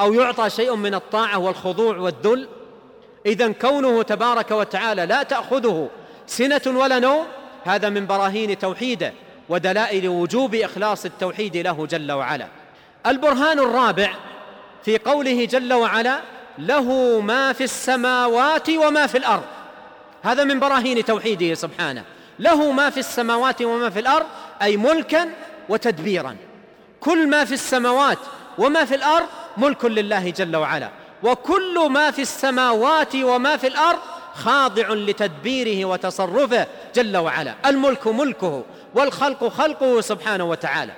أو يعطى شيء من الطاعة والخضوع والذل؟ اذا كونه تبارك وتعالى لا تأخذه سنة ولا نوم هذا من براهين توحيده ودلائل وجوب إخلاص التوحيد له جل وعلا. البرهان الرابع في قوله جل وعلا له ما في السماوات وما في الأرض هذا من براهين توحيده سبحانه. له ما في السماوات وما في الأرض أي ملكا وتدبيرا. كل ما في السماوات وما في الأرض ملك لله جل وعلا. وكل ما في السماوات وما في الأرض خاضع لتدبيره وتصرفه جل وعلا. الملك ملكه والخلق خلقه سبحانه وتعالى.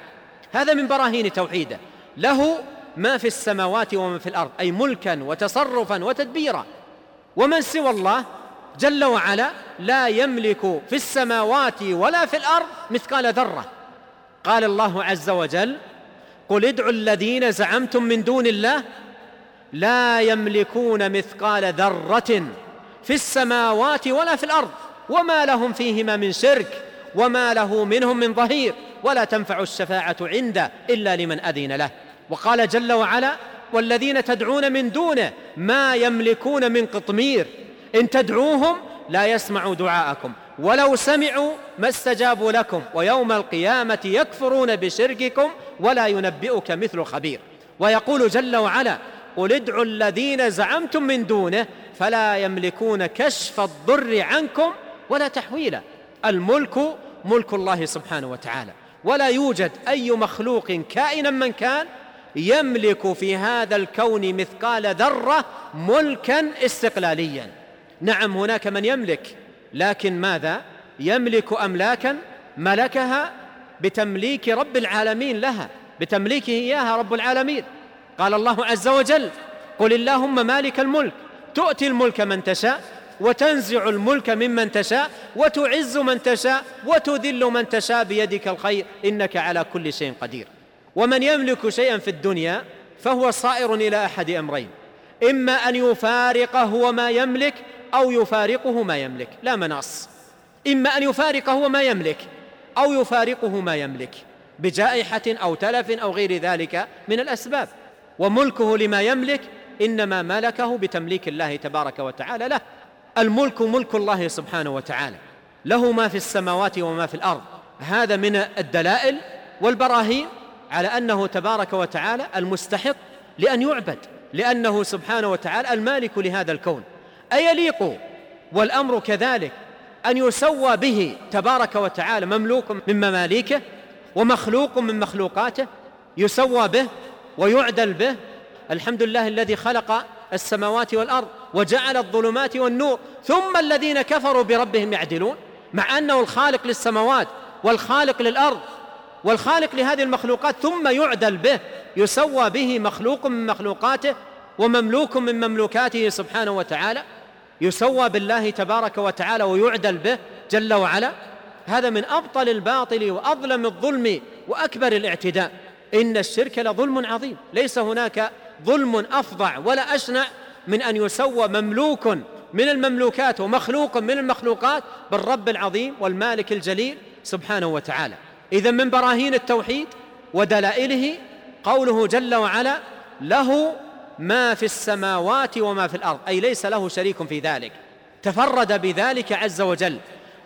هذا من براهين توحيده. له ما في السماوات وما في الأرض أي ملكا وتصرفا وتدبيرا. ومن سوى الله جل وعلا لا يملك في السماوات ولا في الأرض مثقال ذرة. قال الله عز وجل قل ادعوا الذين زعمتم من دون الله لا يملكون مثقال ذرة في السماوات ولا في الأرض وما لهم فيهما من شرك وما له منهم من ظهير ولا تنفع الشفاعة عنده إلا لمن أذن له. وقال جل وعلا والذين تدعون من دونه ما يملكون من قطمير إن تدعوهم لا يسمعوا دعاءكم. ولو سمعوا ما استجابوا لكم ويوم القيامة يكفرون بشرككم ولا ينبئك مثل خبير. ويقول جل وعلا قل ادعوا الذين زعمتم من دونه فلا يملكون كشف الضر عنكم ولا تحويلا. الملك ملك الله سبحانه وتعالى. ولا يوجد أي مخلوق كائنا من كان يملك في هذا الكون مثقال ذرة ملكا استقلاليا. نعم هناك من يملك لكن ماذا؟ يملك أملاكا ملكها بتمليك رب العالمين لها بتمليكه إياها رب العالمين. قال الله عز وجل قل اللهم مالك الملك تؤتي الملك من تشاء وتنزع الملك ممن تشاء وتعز من تشاء وتذل من تشاء بيدك الخير إنك على كل شيء قدير. ومن يملك شيئا في الدنيا فهو صائر إلى أحد أمرين إما أن يفارقه وما يملك أو يفارقه ما يملك. لا مناص. إما أن يفارقه ما يملك أو يفارقه ما يملك بجائحة أو تلف أو غير ذلك من الأسباب. وملكه لما يملك إنما ملكه بتمليك الله تبارك وتعالى له. الملك ملك الله سبحانه وتعالى. له ما في السماوات وما في الأرض. هذا من الدلائل والبراهين على أنه تبارك وتعالى المستحق لأن يعبد لأنه سبحانه وتعالى المالك لهذا الكون. ايليق والأمر كذلك أن يسوى به تبارك وتعالى مملوك من مماليكه ومخلوق من مخلوقاته يسوى به ويعدل به الحمد لله الذي خلق السماوات والأرض وجعل الظلمات والنور ثم الذين كفروا بربهم يعدلون مع أنه الخالق للسماوات والخالق للأرض والخالق لهذه المخلوقات ثم يعدل به يسوى به مخلوق من مخلوقاته ومملوك من مملوكاته سبحانه وتعالى. يسوى بالله تبارك وتعالى ويعدل به جل وعلا. هذا من أبطل الباطل وأظلم الظلم وأكبر الاعتداء. إن الشرك لظلم عظيم. ليس هناك ظلم أفظع ولا أشنع من أن يسوى مملوك من المملوكات ومخلوق من المخلوقات بالرب العظيم والمالك الجليل سبحانه وتعالى. اذا من براهين التوحيد ودلائله قوله جل وعلا له ما في السماوات وما في الأرض أي ليس له شريك في ذلك. تفرد بذلك عز وجل.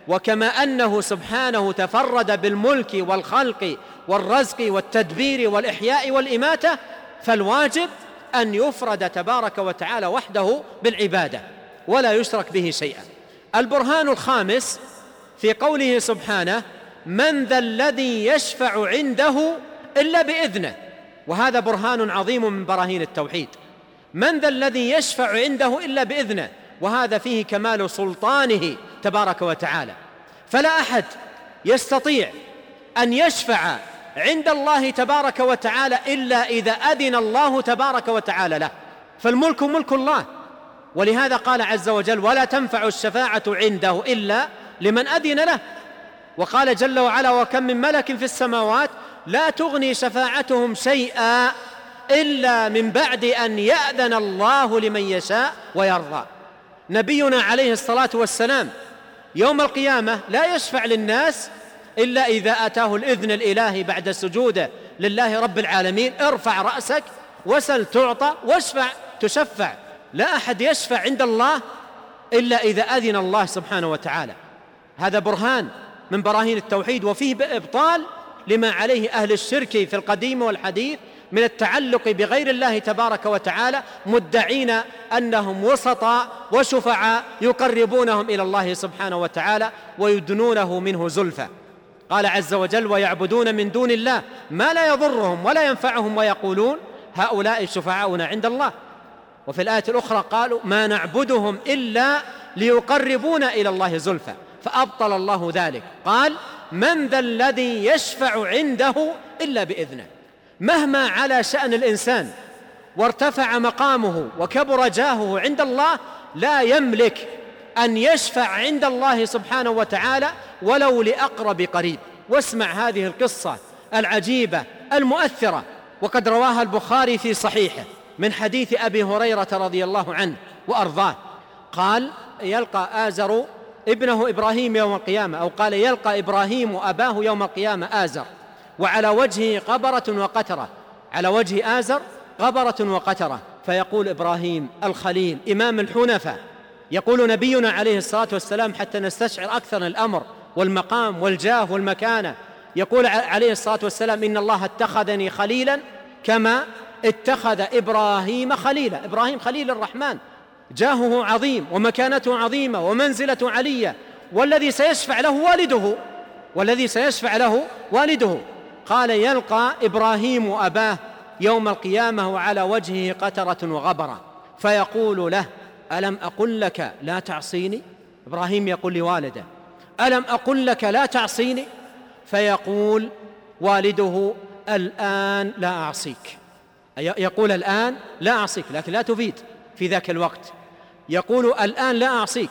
وكما أنه سبحانه تفرد بالملك والخلق والرزق والتدبير والإحياء والإماتة فالواجب أن يفرد تبارك وتعالى وحده بالعبادة ولا يشرك به شيئا. البرهان الخامس في قوله سبحانه من ذا الذي يشفع عنده إلا بإذنه وهذا برهان عظيم من براهين التوحيد. من ذا الذي يشفع عنده إلا بإذنه؟ وهذا فيه كمال سلطانه تبارك وتعالى. فلا أحد يستطيع أن يشفع عند الله تبارك وتعالى إلا إذا أذن الله تبارك وتعالى له. فالملك ملك الله. ولهذا قال عز وجل ولا تنفع الشفاعة عنده إلا لمن أذن له. وقال جل وعلا وكم من ملك في السماوات لا تغني شفاعتهم شيئا إلا من بعد أن يأذن الله لمن يشاء ويرضى. نبينا عليه الصلاة والسلام يوم القيامة لا يشفع للناس إلا إذا أتاه الإذن الإلهي بعد سجوده لله رب العالمين ارفع رأسك وسل تعطى واشفع تشفع. لا أحد يشفع عند الله إلا إذا أذن الله سبحانه وتعالى. هذا برهان من براهين التوحيد وفيه ابطال لما عليه أهل الشرك في القديم والحديث من التعلق بغير الله تبارك وتعالى مدعين أنهم وسطاء وشفعاء يقربونهم إلى الله سبحانه وتعالى ويدنونه منه زلفى. قال عز وجل ويعبدون من دون الله ما لا يضرهم ولا ينفعهم ويقولون هؤلاء شفعاؤنا عند الله. وفي الآية الأخرى قالوا ما نعبدهم إلا ليقربونا إلى الله زلفى. فأبطل الله ذلك. قال من ذا الذي يشفع عنده إلا بإذنه. مهما على شأن الإنسان وارتفع مقامه وكبر جاهه عند الله لا يملك أن يشفع عند الله سبحانه وتعالى ولو لأقرب قريب. واسمع هذه القصة العجيبة المؤثرة وقد رواها البخاري في صحيحه من حديث أبي هريرة رضي الله عنه وأرضاه. قال يلقى آزر ابنه إبراهيم يوم القيامة أو قال يلقى إبراهيم أباه يوم القيامة آزر. وعلى وجهه قبرة وقترة. على وجه آزر قبرة وقترة. فيقول إبراهيم الخليل إمام الحنفاء يقول نبينا عليه الصلاة والسلام حتى نستشعر أكثر الأمر والمقام والجاه والمكانة. يقول عليه الصلاة والسلام إن الله اتخذني خليلا كما اتخذ إبراهيم خليلا. إبراهيم خليل الرحمن. جاهه عظيم ومكانته عظيمة ومنزلته علية. والذي سيشفع له والده والذي سيشفع له والده. قال يلقى إبراهيم أباه يوم القيامة وعلى وجهه قترة وغبرة فيقول له ألم أقل لك لا تعصيني؟ إبراهيم يقول لوالده ألم أقل لك لا تعصيني؟ فيقول والده الآن لا أعصيك. يقول الآن لا أعصيك لكن لا تفيد في ذاك الوقت. يقول الآن لا أعصيك.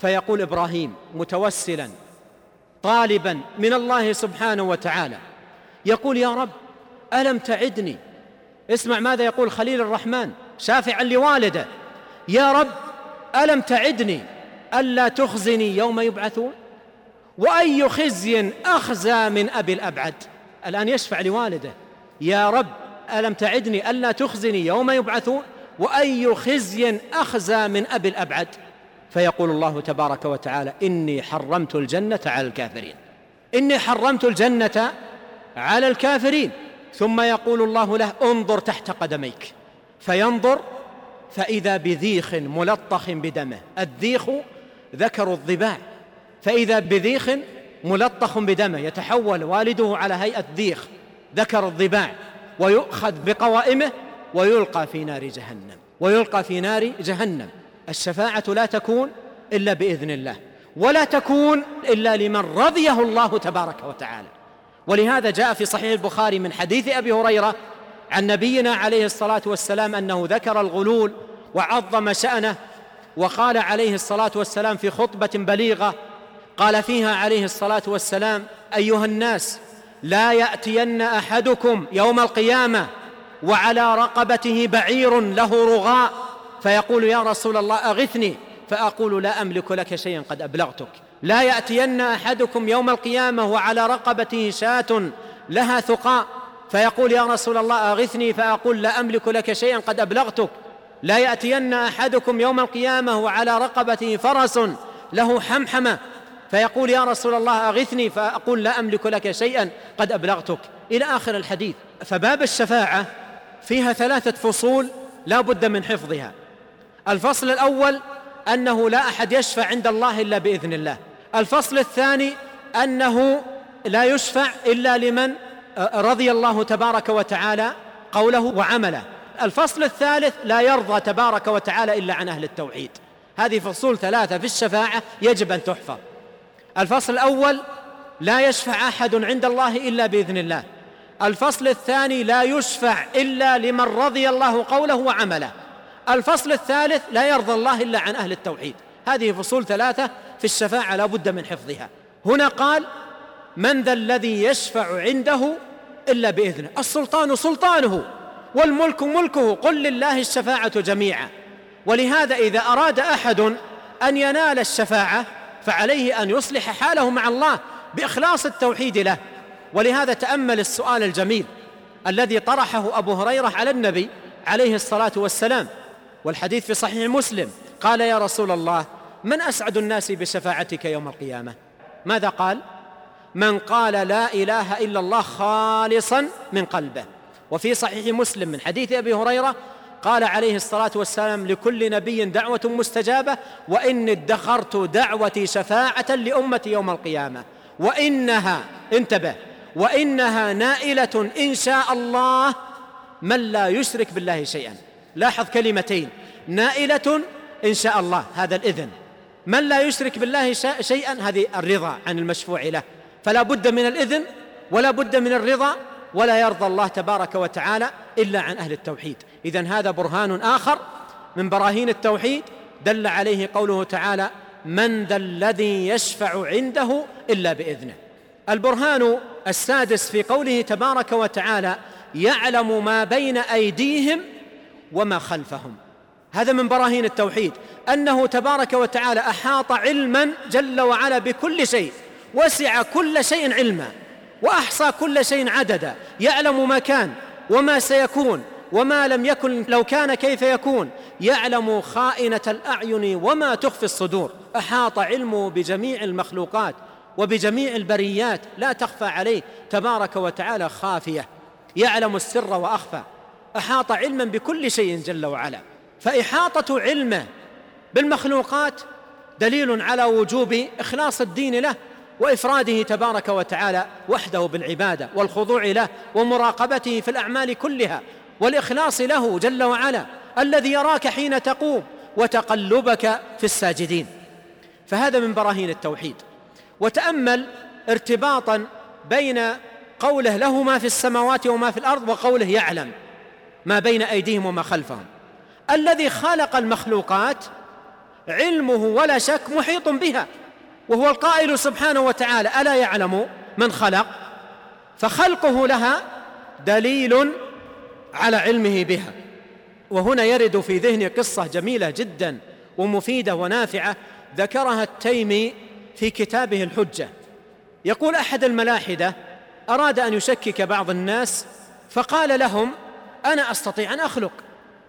فيقول إبراهيم متوسلا طالبا من الله سبحانه وتعالى يقول يا رب ألم تعدني؟ اسمع ماذا يقول خليل الرحمن شافعا لوالده يا رب ألم تعدني ألا تخزني يوم يبعثون؟ وأي خزي أخزى من أبي الأبعد؟ الآن يشفع لوالده يا رب ألم تعدني ألا تخزني يوم يبعثون؟ وأي خزي أخزى من أبي الأبعد؟ فيقول الله تبارك وتعالى إني حرمت الجنة على الكافرين. إني حرمت الجنة على الكافرين. ثم يقول الله له انظر تحت قدميك. فينظر فإذا بذيخ ملطخ بدمه. الذيخ ذكر الضباع. فإذا بذيخ ملطخ بدمه يتحول والده على هيئة ذيخ ذكر الضباع. ويؤخذ بقوائمه ويلقى في نار جهنم. ويلقى في نار جهنم. الشفاعة لا تكون إلا بإذن الله. ولا تكون إلا لمن رضيه الله تبارك وتعالى. ولهذا جاء في صحيح البخاري من حديث أبي هريرة عن نبينا عليه الصلاة والسلام أنه ذكر الغلول وعظم شأنه وقال عليه الصلاة والسلام في خطبة بليغة قال فيها عليه الصلاة والسلام أيها الناس لا يأتين أحدكم يوم القيامة وعلى رقبته بعير له رغاء فيقول يا رسول الله أغثني فأقول لا أملك لك شيئا قد أبلغتك لا يأتين أحدكم يوم القيامة وعلى رقبته شاة لها ثقاء فيقول يا رسول الله أغثني فأقول لا أملك لك شيئا قد أبلغتك. لا يأتين أحدكم يوم القيامة وعلى رقبته فرس له حمحمة فيقول يا رسول الله أغثني فأقول لا أملك لك شيئا قد أبلغتك. إلى آخر الحديث. فباب الشفاعة فيها ثلاثة فصول لا بد من حفظها. الفصل الأول أنه لا أحد يشفع عند الله إلا بإذن الله. الفصل الثاني أنه لا يشفع إلا لمن رضي الله تبارك وتعالى قوله وعمله. الفصل الثالث لا يرضى تبارك وتعالى إلا عن أهل التوحيد. هذه فصول ثلاثة في الشفاعة يجب أن تحفظ. الفصل الأول لا يشفع أحد عند الله إلا بإذن الله. الفصل الثاني لا يشفع إلا لمن رضي الله قوله وعمله. الفصل الثالث لا يرضى الله إلا عن أهل التوحيد. هذه فصول ثلاثة في الشفاعة لا بد من حفظها. هنا قال من ذا الذي يشفع عنده إلا بإذنه. السلطان سلطانه والملك ملكه قل لله الشفاعة جميعا. ولهذا إذا أراد أحد أن ينال الشفاعة فعليه أن يصلح حاله مع الله بإخلاص التوحيد له. ولهذا تأمل السؤال الجميل الذي طرحه أبو هريرة على النبي عليه الصلاة والسلام والحديث في صحيح مسلم. قال يا رسول الله من أسعد الناس بشفاعتك يوم القيامة؟ ماذا قال؟ من قال لا إله إلا الله خالصا من قلبه. وفي صحيح مسلم من حديث أبي هريرة قال عليه الصلاة والسلام لكل نبي دعوة مستجابة وإني ادخرت دعوتي شفاعة لأمتي يوم القيامة. وإنها انتبه وإنها نائلة إن شاء الله من لا يشرك بالله شيئا. لاحظ كلمتين نائلة إن شاء الله هذا الإذن. من لا يشرك بالله شيئا هذه الرضا عن المشفوع له. فلا بد من الإذن ولا بد من الرضا ولا يرضى الله تبارك وتعالى إلا عن أهل التوحيد. اذا هذا برهان آخر من براهين التوحيد. دل عليه قوله تعالى من ذا الذي يشفع عنده إلا بإذنه. البرهان السادس في قوله تبارك وتعالى يعلم ما بين أيديهم وما خلفهم. هذا من براهين التوحيد. أنه تبارك وتعالى أحاط علما جل وعلا بكل شيء وسع كل شيء علما وأحصى كل شيء عددا يعلم ما كان وما سيكون وما لم يكن لو كان كيف يكون يعلم خائنة الأعين وما تخفي الصدور. أحاط علمه بجميع المخلوقات وبجميع البريات لا تخفى عليه. تبارك وتعالى خافية يعلم السر وأخفى. أحاط علما بكل شيء جل وعلا. فإحاطة علمه بالمخلوقات دليل على وجوب إخلاص الدين له وإفراده تبارك وتعالى وحده بالعبادة والخضوع له ومراقبته في الأعمال كلها والإخلاص له جل وعلا الذي يراك حين تقوم وتقلبك في الساجدين. فهذا من براهين التوحيد. وتأمل ارتباطا بين قوله له ما في السماوات وما في الأرض وقوله يعلم ما بين أيديهم وما خلفهم. الذي خلق المخلوقات علمه ولا شك محيط بها وهو القائل سبحانه وتعالى ألا يعلم من خلق؟ فخلقه لها دليل على علمه بها. وهنا يرد في ذهني قصة جميلة جدا ومفيدة ونافعة ذكرها التيمي في كتابه الحجة. يقول أحد الملاحدة أراد أن يشكك بعض الناس فقال لهم أنا أستطيع أن أخلق.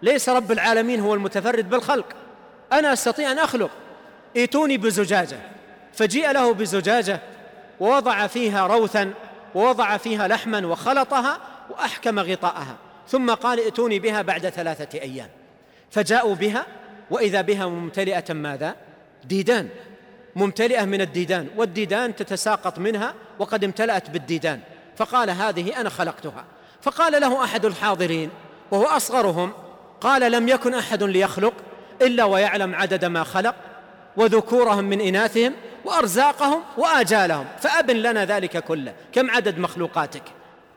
ليس رب العالمين هو المتفرد بالخلق. أنا أستطيع أن أخلق. ائتوني بزجاجة. فجيء له بزجاجة ووضع فيها روثا ووضع فيها لحما وخلطها وأحكم غطاءها. ثم قال ائتوني بها بعد ثلاثة أيام. فجاءوا بها وإذا بها ممتلئة ماذا؟ ديدان. ممتلئة من الديدان. والديدان تتساقط منها وقد امتلأت بالديدان. فقال هذه أنا خلقتها. فقال له أحد الحاضرين وهو أصغرهم قال لم يكن أحد ليخلق إلا ويعلم عدد ما خلق وذكورهم من إناثهم وأرزاقهم وآجالهم فأبن لنا ذلك كله. كم عدد مخلوقاتك؟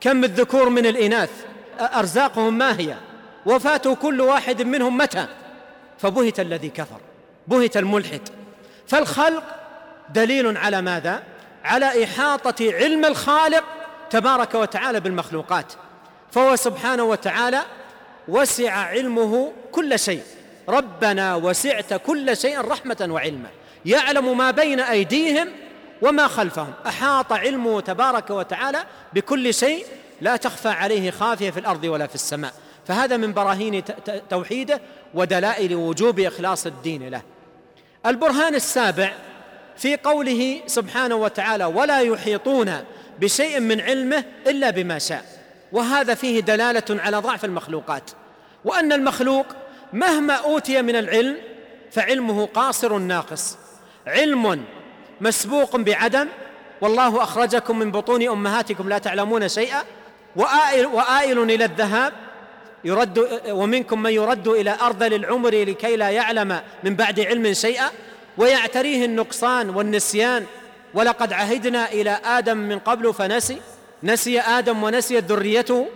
كم الذكور من الإناث؟ أرزاقهم ما هي؟ وفاة كل واحد منهم متى؟ فبهت الذي كفر بهت الملحد. فالخلق دليل على ماذا؟ على إحاطة علم الخالق تبارك وتعالى بالمخلوقات. فهو سبحانه وتعالى وسع علمه كل شيء. ربنا وسعت كل شيء رحمة وعلما يعلم ما بين أيديهم وما خلفهم. أحاط علمه تبارك وتعالى بكل شيء لا تخفى عليه خافية في الأرض ولا في السماء. فهذا من براهين توحيده ودلائل وجوب إخلاص الدين له. البرهان السابع في قوله سبحانه وتعالى ولا يحيطون بشيء من علمه إلا بما شاء. وهذا فيه دلالة على ضعف المخلوقات. وأن المخلوق مهما أوتي من العلم فعلمه قاصر ناقص. علم مسبوق بعدم. والله أخرجكم من بطون أمهاتكم لا تعلمون شيئا. وآئل, وآئل إلى الذهاب. يرد ومنكم من يرد إلى أرذل العمر لكي لا يعلم من بعد علم شيئا. ويعتريه النقصان والنسيان. ولقد عهدنا إلى آدم من قبل فنسي. نسي آدم ونسيت ذريته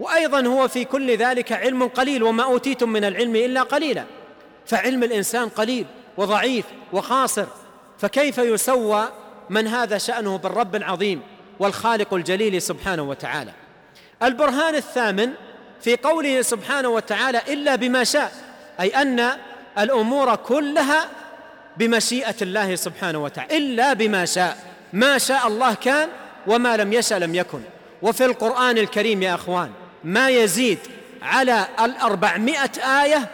وأيضا هو في كل ذلك علم قليل وما أوتيتم من العلم إلا قليلا. فعلم الإنسان قليل وضعيف وخاصر فكيف يسوى من هذا شأنه بالرب العظيم والخالق الجليل سبحانه وتعالى؟ البرهان الثامن في قوله سبحانه وتعالى إلا بما شاء أي أن الأمور كلها بمشيئة الله سبحانه وتعالى إلا بما شاء. ما شاء الله كان وما لم يشأ لم يكن. وفي القرآن الكريم يا أخوان ما يزيد على الأربعمائة آية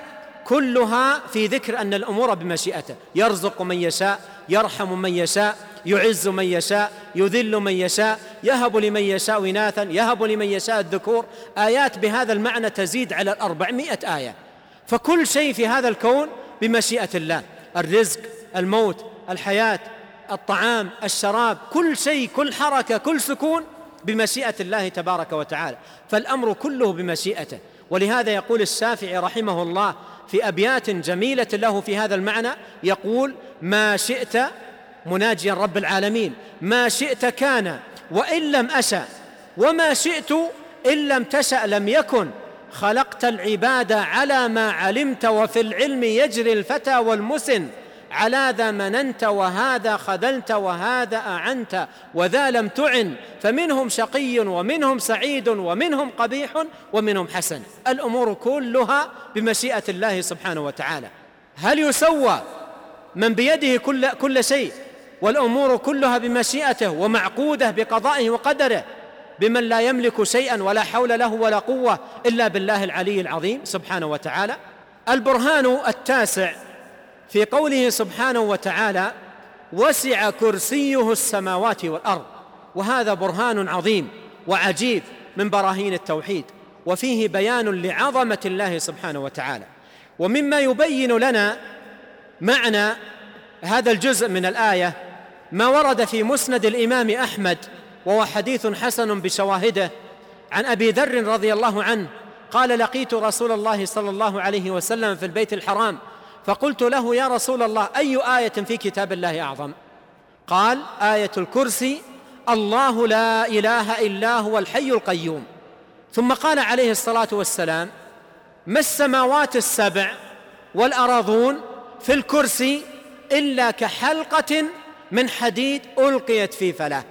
كلها في ذكر أن الأمور بمشيئته. يرزق من يشاء يرحم من يشاء يعز من يشاء يذل من يشاء يهب لمن يشاء إناثا يهب لمن يشاء الذكور. آيات بهذا المعنى تزيد على الأربعمائة آية. فكل شيء في هذا الكون بمشيئة الله. الرزق الموت الحياة الطعام الشراب كل شيء كل حركة كل سكون بمشيئة الله تبارك وتعالى. فالأمر كله بمشيئته. ولهذا يقول الشافعي رحمه الله في أبيات جميلة له في هذا المعنى يقول ما شئت مناجيا رب العالمين ما شئت كان وإن لم أشأ وما شئت إن لم تشأ لم يكن خلقت العباد على ما علمت وفي العلم يجري الفتى والمسن على ذا مننت وهذا خذلت وهذا أعنت وذا لم تعن. فمنهم شقي ومنهم سعيد ومنهم قبيح ومنهم حسن. الأمور كلها بمشيئة الله سبحانه وتعالى. هل يسوى من بيده كل, كل شيء؟ والأمور كلها بمشيئته ومعقودة بقضائه وقدره. بمن لا يملك شيئا ولا حول له ولا قوة إلا بالله العلي العظيم سبحانه وتعالى. البرهان التاسع في قوله سبحانه وتعالى وسع كرسيه السماوات والأرض. وهذا برهان عظيم وعجيب من براهين التوحيد وفيه بيان لعظمة الله سبحانه وتعالى. ومما يبين لنا معنى هذا الجزء من الآية ما ورد في مسند الإمام أحمد وهو حديث حسن بشواهده عن أبي ذر رضي الله عنه قال لقيت رسول الله صلى الله عليه وسلم في البيت الحرام فقلت له يا رسول الله أي آية في كتاب الله أعظم؟ قال آية الكرسي الله لا إله إلا هو الحي القيوم. ثم قال عليه الصلاة والسلام ما السماوات السبع والأراضون في الكرسي إلا كحلقة من حديد ألقيت في فلاه؟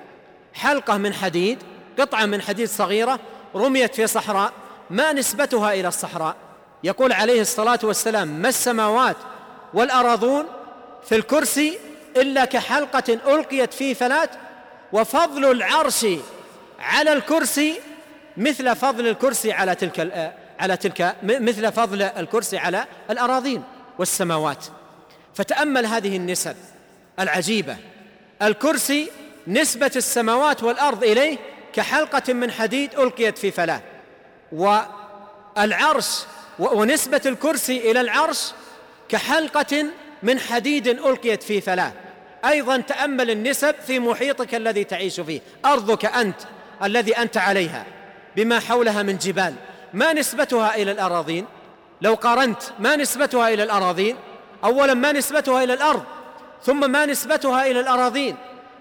حلقة من حديد قطعة من حديد صغيرة رميت في صحراء ما نسبتها إلى الصحراء؟ يقول عليه الصلاة والسلام ما السماوات والأراضون في الكرسي إلا كحلقة ألقيت في فلاه وفضل العرش على الكرسي مثل فضل الكرسي على تلك على تلك مثل فضل الكرسي على الأراضين والسماوات. فتأمل هذه النسب العجيبة. الكرسي نسبة السماوات والأرض إليه كحلقة من حديد ألقيت في فلاه والعرش ونسبة الكرسي إلى العرش كحلقة من حديد ألقيت في فلاه أيضا تأمل النسب في محيطك الذي تعيش فيه. أرضك أنت الذي أنت عليها بما حولها من جبال. ما نسبتها إلى الأراضين؟ لو قارنت ما نسبتها إلى الأراضين؟ اولا ما نسبتها إلى الأرض ثم ما نسبتها إلى الأراضين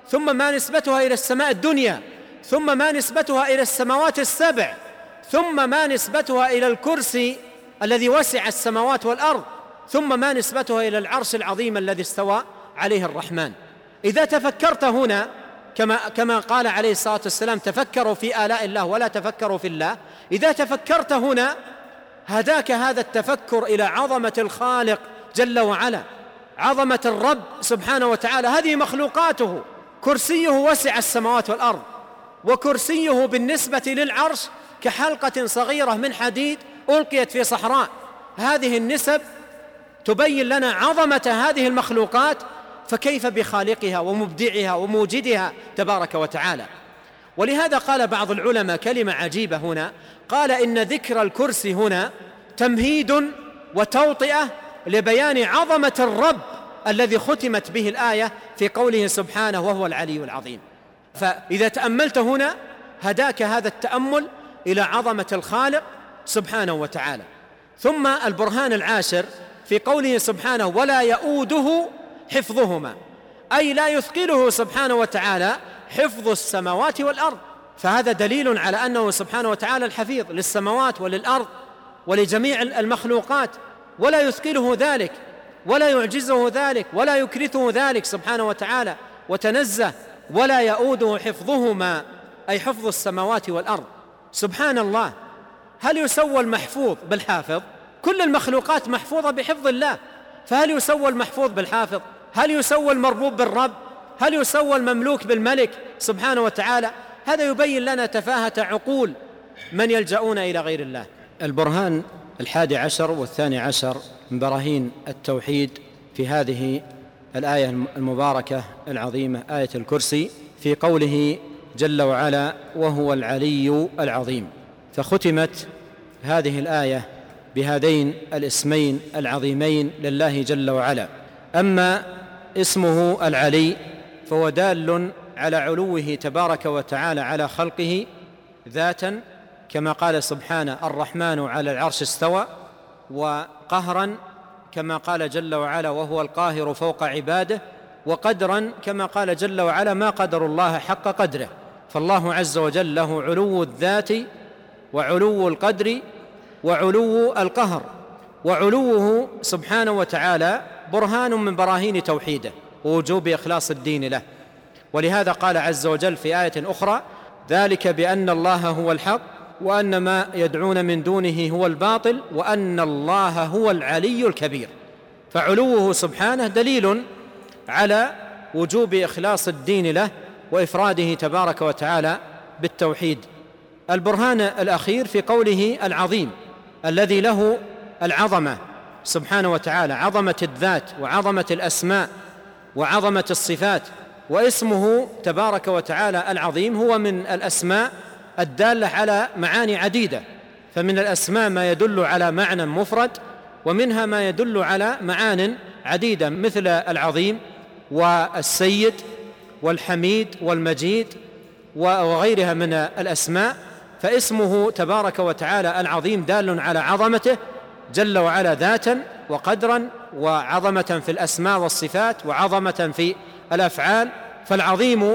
ثم ما نسبتها إلى السماء الدنيا ثم ما نسبتها إلى السماوات السبع ثم ما نسبتها إلى الكرسي الذي وسع السماوات والأرض ثم ما نسبتها إلى العرش العظيم الذي استوى عليه الرحمن. إذا تفكرت هنا كما كما قال عليه الصلاة والسلام تفكروا في آلاء الله ولا تفكروا في الله. إذا تفكرت هنا هداك هذا التفكر إلى عظمة الخالق جل وعلا عظمة الرب سبحانه وتعالى. هذه مخلوقاته. كرسيه وسع السماوات والأرض وكرسيه بالنسبة للعرش كحلقة صغيرة من حديد ألقيت في صحراء. هذه النسب تبين لنا عظمة هذه المخلوقات فكيف بخالقها ومبدعها وموجدها تبارك وتعالى. ولهذا قال بعض العلماء كلمة عجيبة هنا قال إن ذكر الكرسي هنا تمهيد وتوطئة لبيان عظمة الرب الذي ختمت به الآية في قوله سبحانه وهو العلي العظيم. فإذا تأملت هنا هداك هذا التأمل إلى عظمة الخالق سبحانه وتعالى. ثم البرهان العاشر في قوله سبحانه ولا يؤوده حفظهما أي لا يثقله سبحانه وتعالى حفظ السماوات والأرض. فهذا دليل على أنه سبحانه وتعالى الحفيظ للسماوات وللأرض ولجميع المخلوقات ولا يثقله ذلك ولا يعجزه ذلك ولا يكرثه ذلك سبحانه وتعالى وتنزه ولا يؤوده حفظهما أي حفظ السماوات والأرض. سبحان الله. هل يسوى المحفوظ بالحافظ؟ كل المخلوقات محفوظة بحفظ الله. فهل يسوى المحفوظ بالحافظ؟ هل يسوى المربوب بالرب؟ هل يسوى المملوك بالملك سبحانه وتعالى؟ هذا يبين لنا تفاهة عقول من يلجؤون إلى غير الله. البرهان الحادي عشر والثاني عشر من براهين التوحيد في هذه الآية المباركة العظيمة آية الكرسي في قوله جل وعلا وهو العلي العظيم فختمت هذه الآية بهذين الاسمين العظيمين لله جل وعلا. أما اسمه العلي فهو دال على علوه تبارك وتعالى على خلقه ذاتا كما قال سبحانه الرحمن على العرش استوى وقهرا كما قال جل وعلا وهو القاهر فوق عباده وقدرا كما قال جل وعلا ما قدر الله حق قدره فالله عز وجل له علو الذات وعلو القدر وعلو القهر وعلوه سبحانه وتعالى برهان من براهين توحيده ووجوب إخلاص الدين له. ولهذا قال عز وجل في آية أخرى ذلك بأن الله هو الحق وأن ما يدعون من دونه هو الباطل وأن الله هو العلي الكبير. فعلوه سبحانه دليل على وجوب إخلاص الدين له وإفراده تبارك وتعالى بالتوحيد. البرهان الأخير في قوله العظيم الذي له العظمة سبحانه وتعالى عظمة الذات وعظمة الأسماء وعظمة الصفات واسمه تبارك وتعالى العظيم هو من الأسماء الدالة على معاني عديدة فمن الأسماء ما يدل على معنى مفرد ومنها ما يدل على معان عديدة مثل العظيم والسيد والحميد والمجيد وغيرها من الأسماء. فاسمه تبارك وتعالى العظيم دال على عظمته جل وعلا ذاتا وقدرا وعظمة في الأسماء والصفات وعظمة في الأفعال فالعظيم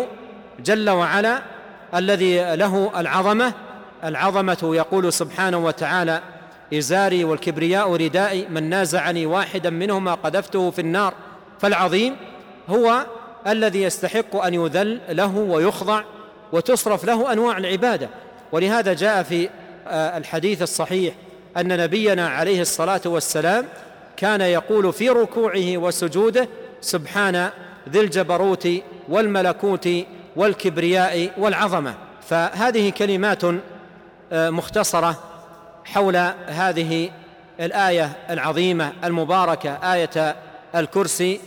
جل وعلا الذي له العظمة العظمة يقول سبحانه وتعالى إزاري والكبرياء ردائي من نازعني واحدا منهما قذفته في النار فالعظيم هو الذي يستحق أن يذل له ويخضع وتصرف له أنواع العبادة. ولهذا جاء في آه، الحديث الصحيح أن نبينا عليه الصلاة والسلام كان يقول في ركوعه وسجوده سبحان ذي الجبروت والملكوت والكبرياء والعظمة. فهذه كلمات آه، مختصرة حول هذه الآية العظيمة المباركة آية الكرسي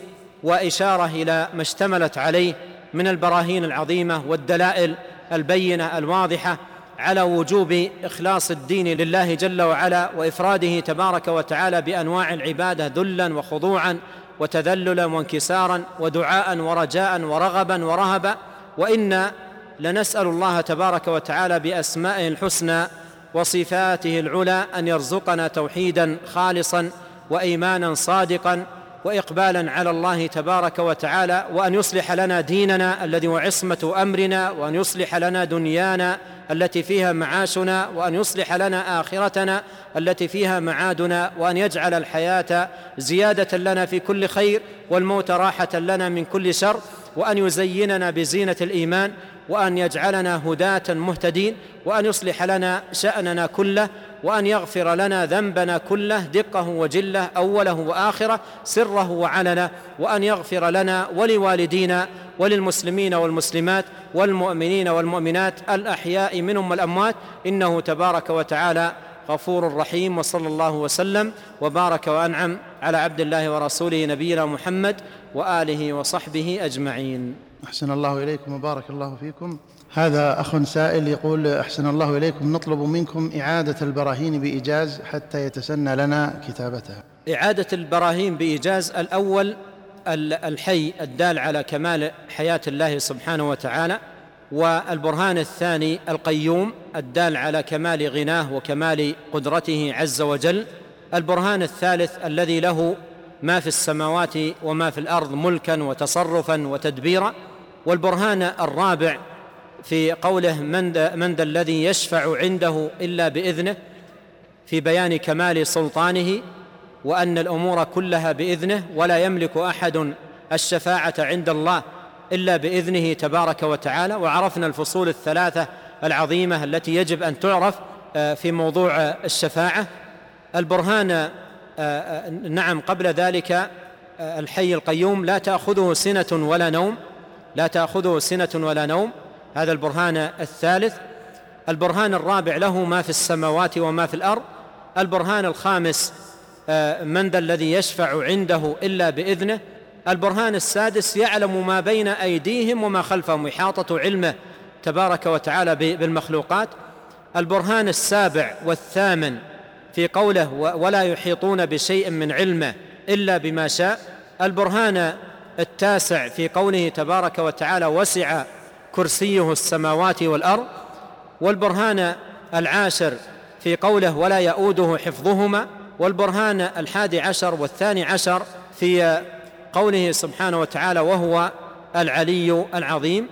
وإشارة إلى ما اشتملت عليه من البراهين العظيمة والدلائل البينة الواضحة على وجوب إخلاص الدين لله جل وعلا وإفراده تبارك وتعالى بأنواع العبادة ذلا وخضوعا وتذللا وانكسارا ودعاء ورجاء ورغبا ورهبا وأنا لنسأل الله تبارك وتعالى بأسمائه الحسنى وصفاته العلى أن يرزقنا توحيدا خالصا وايمانا صادقا واقبالا على الله تبارك وتعالى وأن يصلح لنا ديننا الذي هو عصمة أمرنا وأن يصلح لنا دنيانا التي فيها معاشنا وأن يصلح لنا آخرتنا التي فيها معادنا وأن يجعل الحياة زيادة لنا في كل خير والموت راحة لنا من كل شر وأن يزيننا بزينة الإيمان وأن يجعلنا هداة مهتدين وأن يصلح لنا شأننا كله وأن يغفر لنا ذنبنا كله دقه وجله أوله وآخره سره وعلنه وأن يغفر لنا ولوالدينا وللمسلمين والمسلمات والمؤمنين والمؤمنات الأحياء منهم والأموات. إنه تبارك وتعالى غفور رحيم وصلى الله وسلم وبارك وأنعم على عبد الله ورسوله نبينا محمد وآله وصحبه أجمعين. أحسن الله إليكم وبارك الله فيكم. هذا أخ سائل يقول أحسن الله إليكم نطلب منكم إعادة البراهين بإيجاز حتى يتسنى لنا كتابتها إعادة البراهين بإيجاز الأول الحي الدال على كمال حياة الله سبحانه وتعالى والبرهان الثاني القيوم الدال على كمال غناه وكمال قدرته عز وجل البرهان الثالث الذي له ما في السماوات وما في الأرض ملكا وتصرفا وتدبيرا والبرهان الرابع في قوله من ذا, من ذا الذي يشفع عنده إلا بإذنه في بيان كمال سلطانه وأن الأمور كلها بإذنه ولا يملك أحد الشفاعة عند الله إلا بإذنه تبارك وتعالى. وعرفنا الفصول الثلاثة العظيمة التي يجب أن تعرف آه، في موضوع الشفاعة. البرهان آه، آه، نعم قبل ذلك الحي القيوم لا تأخذه سنة ولا نوم لا تأخذه سنة ولا نوم. هذا البرهان الثالث. البرهان الرابع له ما في السماوات وما في الأرض. البرهان الخامس من ذا الذي يشفع عنده إلا بإذنه. البرهان السادس يعلم ما بين أيديهم وما خلفهم إحاطة علمه تبارك وتعالى بالمخلوقات. البرهان السابع والثامن في قوله ولا يحيطون بشيء من علمه إلا بما شاء. البرهان التاسع في قوله تبارك وتعالى وسع كرسيه السماوات والأرض والبرهان العاشر في قوله ولا يؤوده حفظهما والبرهان الحادي عشر والثاني عشر في قوله سبحانه وتعالى وهو العلي العظيم.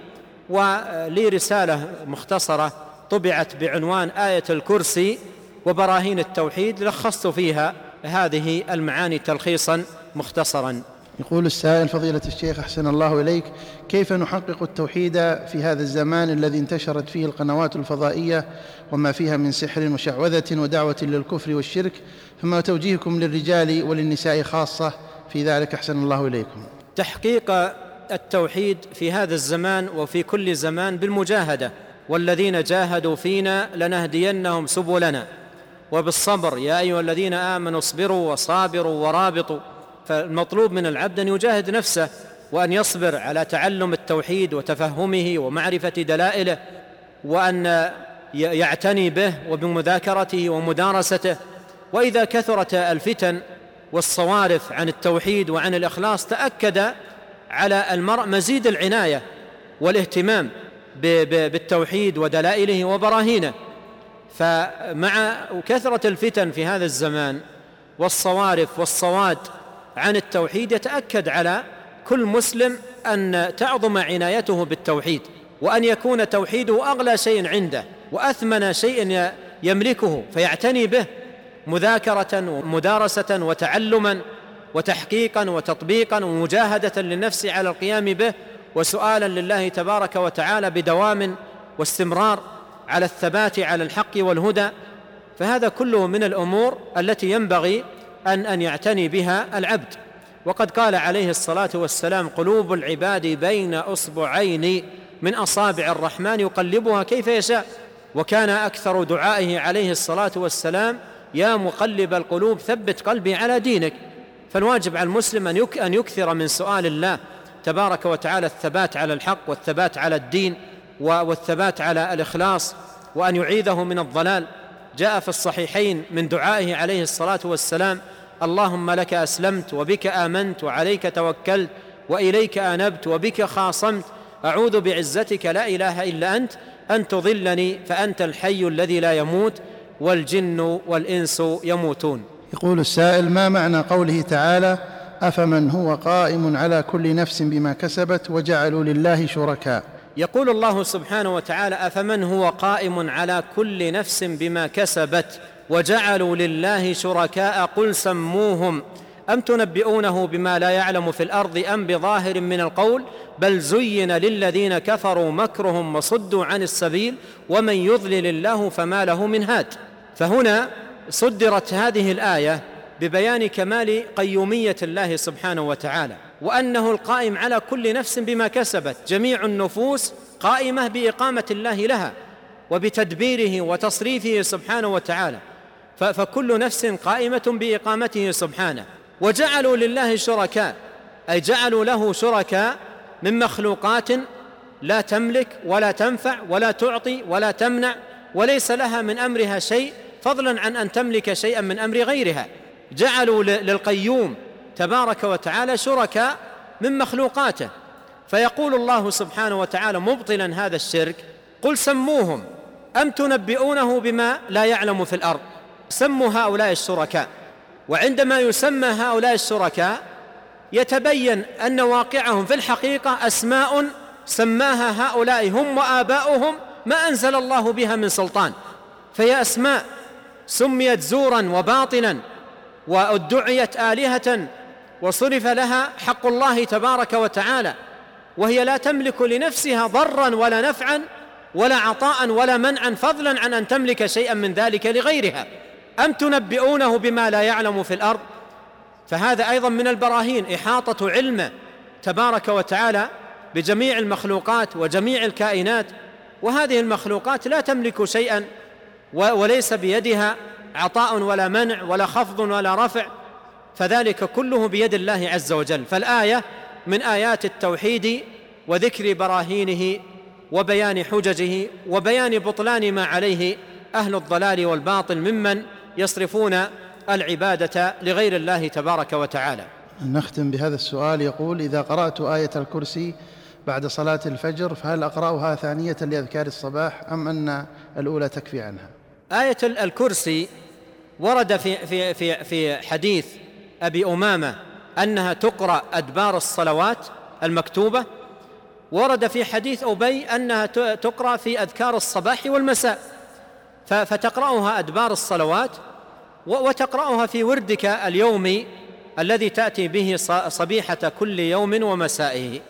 ولي رسالة مختصرة طبعت بعنوان آية الكرسي وبراهين التوحيد لخصت فيها هذه المعاني تلخيصا مختصرا. يقول السائل فضيلة الشيخ أحسن الله إليك كيف نحقق التوحيد في هذا الزمان الذي انتشرت فيه القنوات الفضائية وما فيها من سحر وشعوذة ودعوة للكفر والشرك؟ فما توجيهكم للرجال وللنساء خاصة؟ في ذلك أحسن الله إليكم. تحقيق التوحيد في هذا الزمان وفي كل زمان بالمجاهدة والذين جاهدوا فينا لنهدينهم سبلنا. وبالصبر يا أيها الذين آمنوا اصبروا وصابروا ورابطوا. فالمطلوب من العبد أن يجاهد نفسه وأن يصبر على تعلم التوحيد وتفهمه ومعرفة دلائله وأن يعتني به وبمذاكرته ومدارسته. وإذا كثرت الفتن والصوارف عن التوحيد وعن الإخلاص تأكد على المرء مزيد العناية والاهتمام بالتوحيد ودلائله وبراهينه. فمع كثرة الفتن في هذا الزمان والصوارف والصواد عن التوحيد يتأكد على كل مسلم أن تعظم عنايته بالتوحيد وأن يكون توحيده أغلى شيء عنده وأثمن شيء يملكه فيعتني به مذاكرة ومدارسة وتعلما وتحقيقا وتطبيقا ومجاهدة للنفس على القيام به وسؤالا لله تبارك وتعالى بدوام واستمرار على الثبات على الحق والهدى. فهذا كله من الأمور التي ينبغي ان أن يعتني بها العبد. وقد قال عليه الصلاة والسلام قلوب العباد بين أصبعين من أصابع الرحمن يقلبها كيف يشاء. وكان أكثر دعائه عليه الصلاة والسلام يا مقلب القلوب ثبت قلبي على دينك. فالواجب على المسلم أن يكثر من سؤال الله تبارك وتعالى الثبات على الحق والثبات على الدين والثبات على الإخلاص وأن يعيذه من الضلال. جاء في الصحيحين من دعائه عليه الصلاة والسلام اللهم لك أسلمت وبك آمنت وعليك توكلت وإليك أنبت وبك خاصمت أعوذ بعزتك لا إله إلا أنت أن تضلني فأنت الحي الذي لا يموت والجن والإنس يموتون. يقول السائل ما معنى قوله تعالى أفمن هو قائم على كل نفس بما كسبت وجعلوا لله شركاء يقول الله سبحانه وتعالى أفمن هو قائم على كل نفس بما كسبت وجعلوا لله شركاء قل سموهم أم تنبئونه بما لا يعلم في الأرض أم بظاهر من القول بل زين للذين كفروا مكرهم وصدوا عن السبيل ومن يضلل الله فما له من هاد فهنا صدرت هذه الآية ببيان كمال قيومية الله سبحانه وتعالى وأنه القائم على كل نفس بما كسبت. جميع النفوس قائمة بإقامة الله لها وبتدبيره وتصريفه سبحانه وتعالى. فكل نفس قائمة بإقامته سبحانه. وجعلوا لله شركاء أي جعلوا له شركاء من مخلوقات لا تملك ولا تنفع ولا تعطي ولا تمنع وليس لها من أمرها شيء فضلا عن أن تملك شيئا من أمر غيرها. جعلوا للقيوم تبارك وتعالى شركاء من مخلوقاته. فيقول الله سبحانه وتعالى مبطلا هذا الشرك قل سموهم أم تنبئونه بما لا يعلم في الأرض؟ سموا هؤلاء الشركاء. وعندما يسمى هؤلاء الشركاء يتبين أن واقعهم في الحقيقة أسماء سماها هؤلاء هم وآباؤهم ما أنزل الله بها من سلطان. فهي أسماء سميت زورا وباطلا وادعيت آلهة وصرف لها حق الله تبارك وتعالى وهي لا تملك لنفسها ضرا ولا نفعا ولا عطاء ولا منعا فضلا عن أن تملك شيئا من ذلك لغيرها. أم تنبئونه بما لا يعلم في الأرض؟ فهذا أيضا من البراهين إحاطة علمه تبارك وتعالى بجميع المخلوقات وجميع الكائنات وهذه المخلوقات لا تملك شيئا وليس بيدها عطاء ولا منع ولا خفض ولا رفع. فذلك كله بيد الله عز وجل. فالآية من آيات التوحيد وذكر براهينه وبيان حججه وبيان بطلان ما عليه أهل الضلال والباطل ممن يصرفون العبادة لغير الله تبارك وتعالى. نختم بهذا السؤال. يقول إذا قرأت آية الكرسي بعد صلاة الفجر فهل أقرأها ثانية لأذكار الصباح أم أن الأولى تكفي عنها؟ آية الكرسي ورد في في في في حديث أبي أمامة أنها تقرأ أدبار الصلوات المكتوبة ورد في حديث أبي أنها تقرأ في أذكار الصباح والمساء. فتقرأها أدبار الصلوات وتقرأها في وردك اليومي الذي تأتي به صبيحة كل يوم ومسائه.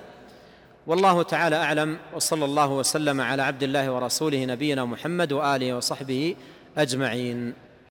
والله تعالى أعلم وصلى الله وسلم على عبد الله ورسوله نبينا محمد وآله وصحبه أجمعين.